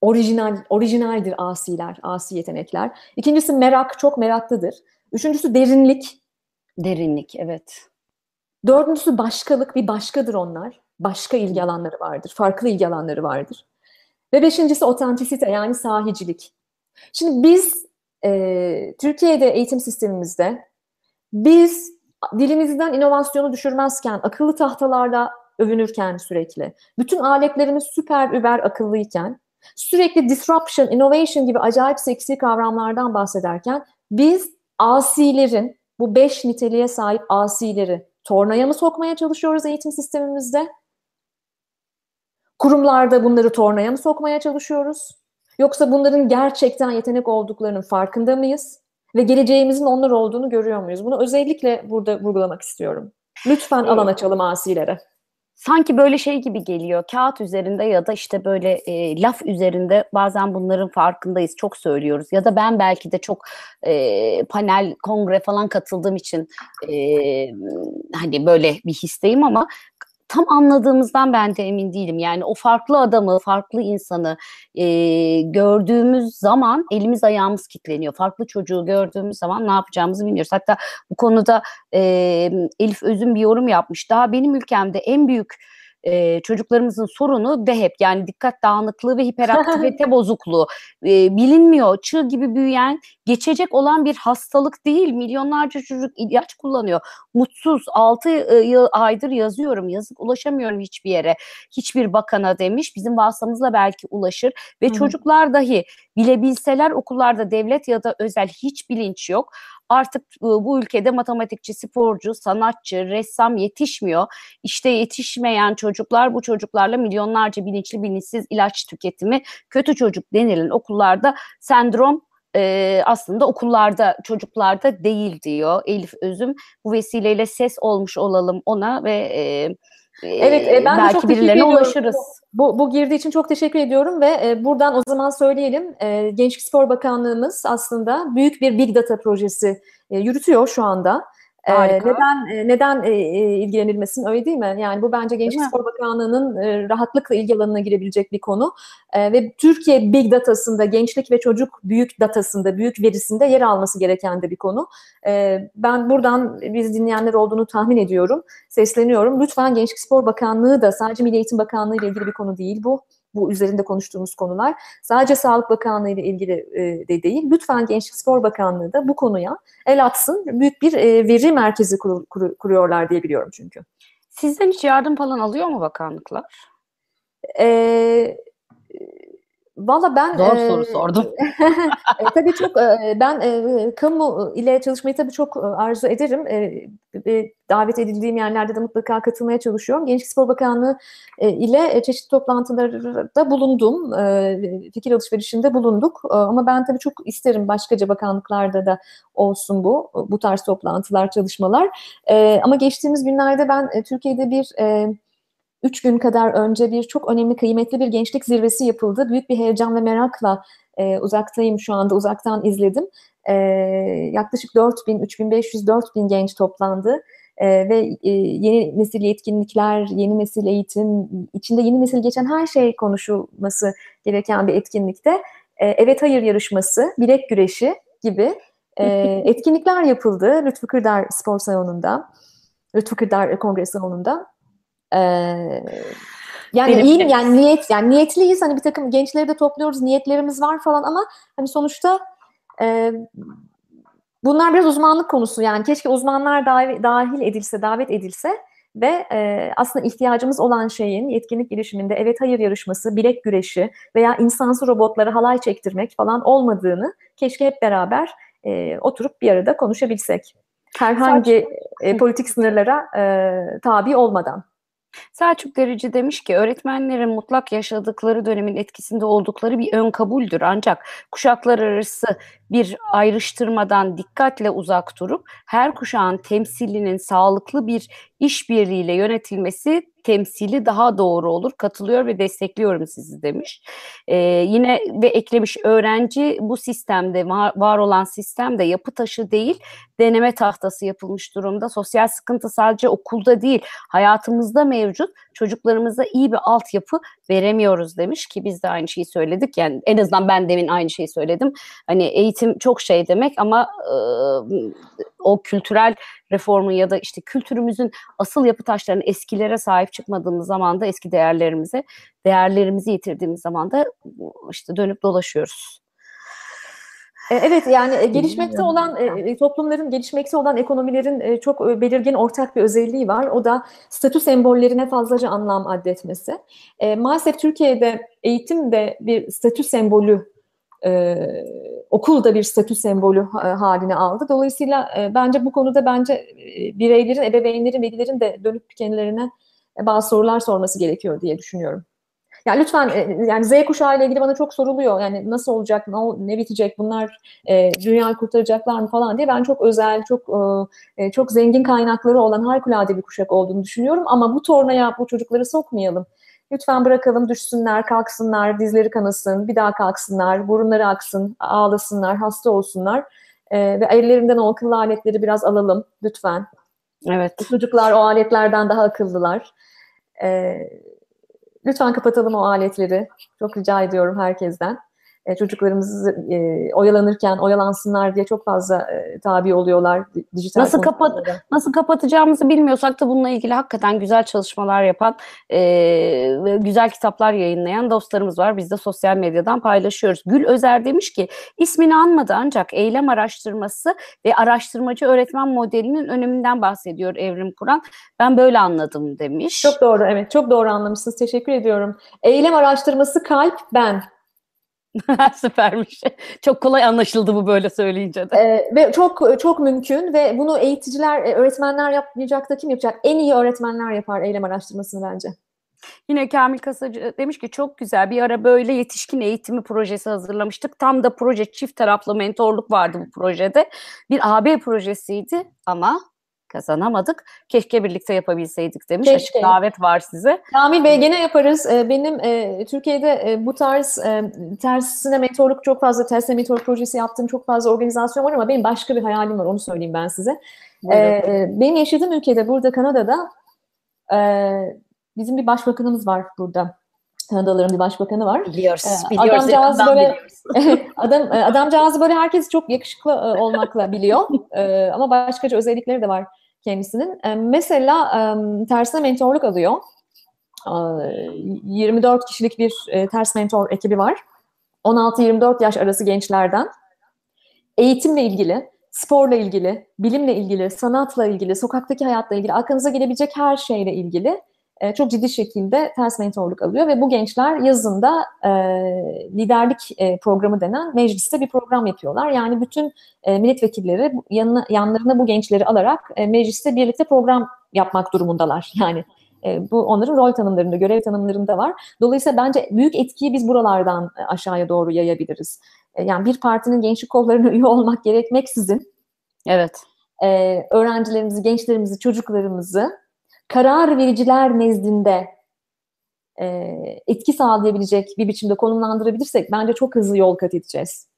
orijinal orijinaldir asiler, asi yetenekler. İkincisi merak, çok meraklıdır. Üçüncüsü derinlik. Derinlik evet. Dördüncüsü başkalık, bir başkadır onlar. Başka ilgi alanları vardır, farklı ilgi alanları vardır. Ve beşincisi otantisite yani sahicilik. Şimdi biz e, Türkiye'de eğitim sistemimizde biz dilimizden inovasyonu düşürmezken, akıllı tahtalarla övünürken sürekli, bütün aletlerimiz süper über akıllıyken, sürekli disruption, innovation gibi acayip seksi kavramlardan bahsederken biz asilerin, bu beş niteliğe sahip asileri tornaya mı sokmaya çalışıyoruz eğitim sistemimizde? Kurumlarda bunları tornaya mı sokmaya çalışıyoruz? Yoksa bunların gerçekten yetenek olduklarının farkında mıyız? Ve geleceğimizin onlar olduğunu görüyor muyuz? Bunu özellikle burada vurgulamak istiyorum. Lütfen alan açalım asilere. Sanki böyle şey gibi geliyor. Kağıt üzerinde ya da işte böyle e, laf üzerinde bazen bunların farkındayız. Çok söylüyoruz. Ya da ben belki de çok e, panel, kongre falan katıldığım için e, hani böyle bir histeyim ama tam anladığımızdan ben de emin değilim. Yani o farklı adamı, farklı insanı e, gördüğümüz zaman elimiz ayağımız kilitleniyor. Farklı çocuğu gördüğümüz zaman ne yapacağımızı bilmiyoruz. Hatta bu konuda e, Elif Özün bir yorum yapmış. Daha benim ülkemde en büyük e, çocuklarımızın sorunu DHEP yani dikkat dağınıklığı ve hiperaktivite bozukluğu e, bilinmiyor. Çığ gibi büyüyen, geçecek olan bir hastalık değil. Milyonlarca çocuk ilaç kullanıyor. Mutsuz 6 yıl aydır yazıyorum. Yazık ulaşamıyorum hiçbir yere. Hiçbir bakana demiş. Bizim vasıtamızla belki ulaşır ve hı. çocuklar dahi bilebilseler okullarda devlet ya da özel hiç bilinç yok. Artık e, bu ülkede matematikçi, sporcu, sanatçı, ressam yetişmiyor. İşte yetişmeyen çocuklar bu çocuklarla milyonlarca bilinçli bilinçsiz ilaç tüketimi kötü çocuk denilen okullarda sendrom aslında okullarda çocuklarda değil diyor Elif Özüm. Bu vesileyle ses olmuş olalım ona ve e, Evet, e, ben de belki çok teşekkür birilerine ulaşırız. Bu, bu girdi için çok teşekkür ediyorum ve e, buradan o zaman söyleyelim. E, Gençlik Spor Bakanlığımız aslında büyük bir Big Data projesi e, yürütüyor şu anda. E, Harika. neden e, neden e, e, ilgilenilmesin öyle değil mi? Yani bu bence Gençlik? Spor Bakanlığı'nın rahatlıkla ilgi alanına girebilecek bir konu. Ve Türkiye Big Data'sında, gençlik ve çocuk büyük datasında, büyük verisinde yer alması gereken de bir konu. Ben buradan biz dinleyenler olduğunu tahmin ediyorum sesleniyorum. Lütfen Gençlik Spor Bakanlığı da sadece Milli Eğitim Bakanlığı ile ilgili bir konu değil bu. Bu üzerinde konuştuğumuz konular. Sadece Sağlık Bakanlığı ile ilgili e, de değil. Lütfen Gençlik Spor Bakanlığı da bu konuya el atsın. Büyük bir e, veri merkezi kur- kur- kuruyorlar diye biliyorum çünkü. Sizden hiç yardım falan alıyor mu bakanlıklar? E, Valla ben Zor e, soru sordum. e, tabii çok e, ben e, kamu ile çalışmayı tabii çok e, arzu ederim. E, e, davet edildiğim yerlerde de mutlaka katılmaya çalışıyorum. Gençlik Spor Bakanlığı e, ile e, çeşitli toplantılarda bulundum. E, fikir alışverişinde bulunduk. E, ama ben tabii çok isterim başkaca bakanlıklarda da olsun bu bu tarz toplantılar, çalışmalar. E, ama geçtiğimiz günlerde ben e, Türkiye'de bir e, Üç gün kadar önce bir çok önemli, kıymetli bir gençlik zirvesi yapıldı. Büyük bir heyecan ve merakla e, uzaktayım şu anda, uzaktan izledim. E, yaklaşık 4000, 3500, 4000 genç toplandı. E, ve e, yeni nesil yetkinlikler, yeni nesil eğitim, içinde yeni nesil geçen her şey konuşulması gereken bir etkinlikte. E, evet hayır yarışması, bilek güreşi gibi e, etkinlikler yapıldı Lütfü Kırdar Spor Salonu'nda, Lütfü Kırdar Kongre Salonu'nda. Ee, yani Benim iyi yani niyet yani niyetliyiz. Hani bir takım gençleri de topluyoruz niyetlerimiz var falan ama hani sonuçta e, bunlar biraz uzmanlık konusu. Yani keşke uzmanlar dav- dahil edilse davet edilse ve e, aslında ihtiyacımız olan şeyin yetkinlik gelişiminde evet hayır yarışması bilek güreşi veya insansı robotlara halay çektirmek falan olmadığını keşke hep beraber e, oturup bir arada konuşabilsek. Herhangi e, politik sınırlara e, tabi olmadan. Selçuk Derici demiş ki öğretmenlerin mutlak yaşadıkları dönemin etkisinde oldukları bir ön kabuldür. Ancak kuşaklar arası bir ayrıştırmadan dikkatle uzak durup her kuşağın temsilinin sağlıklı bir işbirliğiyle yönetilmesi temsili daha doğru olur. Katılıyor ve destekliyorum sizi demiş. Ee, yine ve eklemiş öğrenci bu sistemde var, var olan sistemde yapı taşı değil deneme tahtası yapılmış durumda. Sosyal sıkıntı sadece okulda değil hayatımızda mevcut. Çocuklarımıza iyi bir altyapı veremiyoruz demiş ki biz de aynı şeyi söyledik. Yani en azından ben demin aynı şeyi söyledim. Hani eğitim çok şey demek ama e, o kültürel reformun ya da işte kültürümüzün asıl yapı taşlarının eskilere sahip çıkmadığımız zaman da eski değerlerimize, değerlerimizi yitirdiğimiz zaman da işte dönüp dolaşıyoruz. E, Evet yani e, gelişmekte olan e, toplumların, gelişmekte olan ekonomilerin çok belirgin ortak bir özelliği var. O da statü sembollerine fazlaca anlam addetmesi. Maalesef Türkiye'de eğitim de bir statü sembolü, e, okul da bir statü sembolü haline aldı. Dolayısıyla e, bence bu konuda bence e, bireylerin, ebeveynlerin, velilerin de dönüp kendilerine bazı sorular sorması gerekiyor diye düşünüyorum. Yani lütfen e, yani Z kuşağı ile ilgili bana çok soruluyor. Yani nasıl olacak, ne, ne bitecek, bunlar e, dünyayı kurtaracaklar mı falan diye ben çok özel, çok e, e, çok zengin kaynakları olan harikulade bir kuşak olduğunu düşünüyorum. Ama bu tornaya bu çocukları sokmayalım. Lütfen bırakalım düşsünler, kalksınlar, dizleri kanasın, bir daha kalksınlar, burunları aksın, ağlasınlar, hasta olsunlar. E, ve ellerinden o akıllı aletleri biraz alalım lütfen. Evet. Bu çocuklar o aletlerden daha akıllılar. E, lütfen kapatalım o aletleri. Çok rica ediyorum herkesten. E, çocuklarımızı e, oyalanırken oyalansınlar diye çok fazla e, tabi oluyorlar dijital Nasıl kapat nasıl kapatacağımızı bilmiyorsak da bununla ilgili hakikaten güzel çalışmalar yapan, e, güzel kitaplar yayınlayan dostlarımız var. Biz de sosyal medyadan paylaşıyoruz. Gül Özer demiş ki ismini anmadı ancak eylem araştırması ve araştırmacı öğretmen modelinin öneminden bahsediyor Evrim Kur'an. Ben böyle anladım demiş. Çok doğru, evet. Çok doğru anlamışsınız. Teşekkür ediyorum. Eylem araştırması kalp, ben. Süpermiş. Çok kolay anlaşıldı bu böyle söyleyince de. Ee, ve çok çok mümkün ve bunu eğiticiler, e, öğretmenler yapmayacak da kim yapacak? En iyi öğretmenler yapar eylem araştırmasını bence. Yine Kamil Kasacı demiş ki çok güzel bir ara böyle yetişkin eğitimi projesi hazırlamıştık. Tam da proje çift taraflı mentorluk vardı bu projede. Bir AB projesiydi ama kazanamadık. Keşke birlikte yapabilseydik demiş. Açık Keşke. davet var size. Kamil Bey gene yaparız. Ee, Benim e, Türkiye'de e, bu tarz e, tersine mentorluk çok fazla, tersine mentor projesi yaptığım çok fazla organizasyon var ama benim başka bir hayalim var. Onu söyleyeyim ben size. Ee, benim yaşadığım ülkede, burada Kanada'da e, bizim bir başbakanımız var burada. Kanadalıların bir başbakanı var. Biliyoruz. Ee, biliyoruz. adamcağız böyle- biliyoruz. Adam e, adamcağız böyle herkes çok yakışıklı e, olmakla biliyor. E, ama başkaca özellikleri de var kendisinin. Mesela tersine mentorluk alıyor. E, 24 kişilik bir ters mentor ekibi var. 16-24 yaş arası gençlerden. Eğitimle ilgili, sporla ilgili, bilimle ilgili, sanatla ilgili, sokaktaki hayatla ilgili, aklınıza gelebilecek her şeyle ilgili e, çok ciddi şekilde ters mentorluk alıyor ve bu gençler yazında e, liderlik e, programı denen mecliste bir program yapıyorlar. Yani bütün e, milletvekilleri yanına, yanlarına bu gençleri alarak e, mecliste birlikte program yapmak durumundalar. Yani e, bu onların rol tanımlarında, görev tanımlarında var. Dolayısıyla bence büyük etkiyi biz buralardan e, aşağıya doğru yayabiliriz. E, yani bir partinin gençlik kollarına üye olmak gerekmeksizin Evet. e, öğrencilerimizi, gençlerimizi, çocuklarımızı karar vericiler nezdinde e, etki sağlayabilecek bir biçimde konumlandırabilirsek bence çok hızlı yol kat edeceğiz.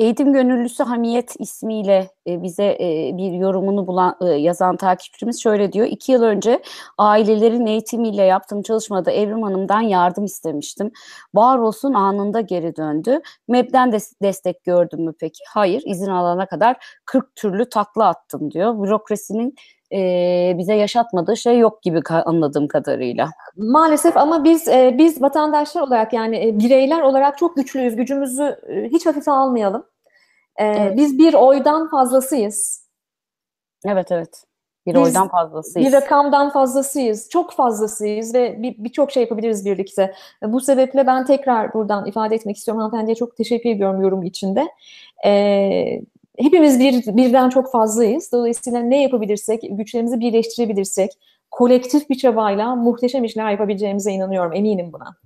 Eğitim Gönüllüsü Hamiyet ismiyle e, bize e, bir yorumunu bulan e, yazan takipçimiz şöyle diyor. İki yıl önce ailelerin eğitimiyle yaptığım çalışmada Evrim Hanım'dan yardım istemiştim. Var olsun anında geri döndü. MEB'den de destek gördüm mü peki? Hayır. izin alana kadar 40 türlü takla attım diyor. Bürokrasinin e, bize yaşatmadığı şey yok gibi anladığım kadarıyla. Maalesef ama biz e, biz vatandaşlar olarak yani e, bireyler olarak çok güçlüyüz. Gücümüzü e, hiç hafife almayalım. E, Evet. Biz bir oydan fazlasıyız. Evet evet. Bir Biz- oydan fazlasıyız. Bir rakamdan fazlasıyız. Çok fazlasıyız ve bir- birçok şey yapabiliriz birlikte. Bu sebeple ben tekrar buradan ifade etmek istiyorum. Hanımefendiye çok teşekkür ediyorum yorum içinde. Ee, hepimiz bir, birden çok fazlayız. Dolayısıyla ne yapabilirsek, güçlerimizi birleştirebilirsek, kolektif bir çabayla muhteşem işler yapabileceğimize inanıyorum. Eminim buna.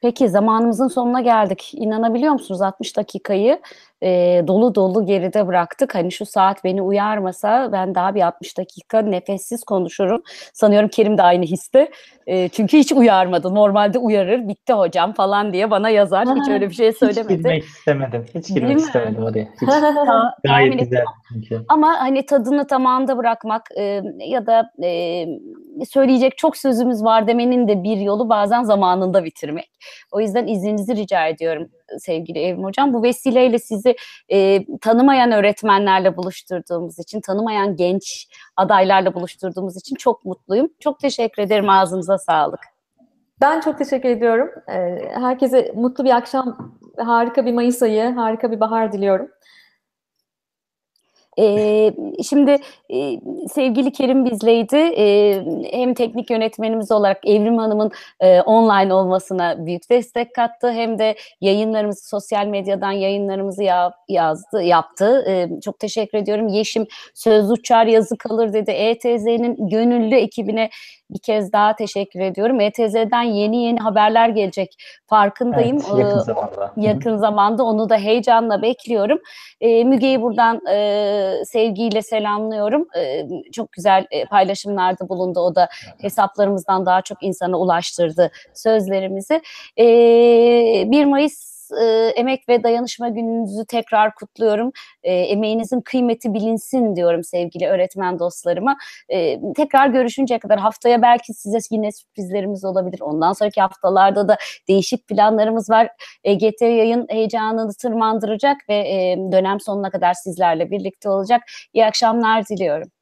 Peki zamanımızın sonuna geldik. İnanabiliyor musunuz 60 dakikayı e, dolu dolu geride bıraktık. Hani şu saat beni uyarmasa ben daha bir 60 dakika nefessiz konuşurum. Sanıyorum Kerim de aynı histe. E, çünkü hiç uyarmadı. Normalde uyarır bitti hocam falan diye bana yazar. Hiç öyle bir şey Hiç söylemedi. girmek istemedim. Hiç Değil girmek mi? istemedim oraya. Hiç. Gayet tahmin güzel çünkü. Ama hani tadını tamamda bırakmak e, ya da e, söyleyecek çok sözümüz var demenin de bir yolu bazen zamanında bitirmek. O yüzden izninizi rica ediyorum sevgili Evrim Hocam. Bu vesileyle sizi e, tanımayan öğretmenlerle buluşturduğumuz için, tanımayan genç adaylarla buluşturduğumuz için çok mutluyum. Çok teşekkür ederim. Ağzınıza sağlık. Ben çok teşekkür ediyorum. Herkese mutlu bir akşam, harika bir Mayıs ayı, harika bir bahar diliyorum. Ee, şimdi e, sevgili Kerim bizleydi. Ee, hem teknik yönetmenimiz olarak Evrim Hanım'ın e, online olmasına büyük destek kattı. Hem de yayınlarımızı sosyal medyadan yayınlarımızı ya- yazdı, yaptı. Ee, çok teşekkür ediyorum. Yeşim söz uçar yazı kalır dedi. ETZ'nin gönüllü ekibine bir kez daha teşekkür ediyorum. ETZ'den yeni yeni haberler gelecek. Farkındayım. Evet, yakın zamanda. Yakın zamanda onu da heyecanla bekliyorum. E, Müge'yi buradan e, sevgiyle selamlıyorum. E, çok güzel e, paylaşımlarda bulundu. O da hesaplarımızdan daha çok insana ulaştırdı sözlerimizi. E, 1 Mayıs e, emek ve dayanışma gününüzü tekrar kutluyorum. E, emeğinizin kıymeti bilinsin diyorum sevgili öğretmen dostlarıma. E, tekrar görüşünceye kadar haftaya belki size yine sürprizlerimiz olabilir. Ondan sonraki haftalarda da değişik planlarımız var. EGT yayın heyecanını tırmandıracak ve e, dönem sonuna kadar sizlerle birlikte olacak. İyi akşamlar diliyorum.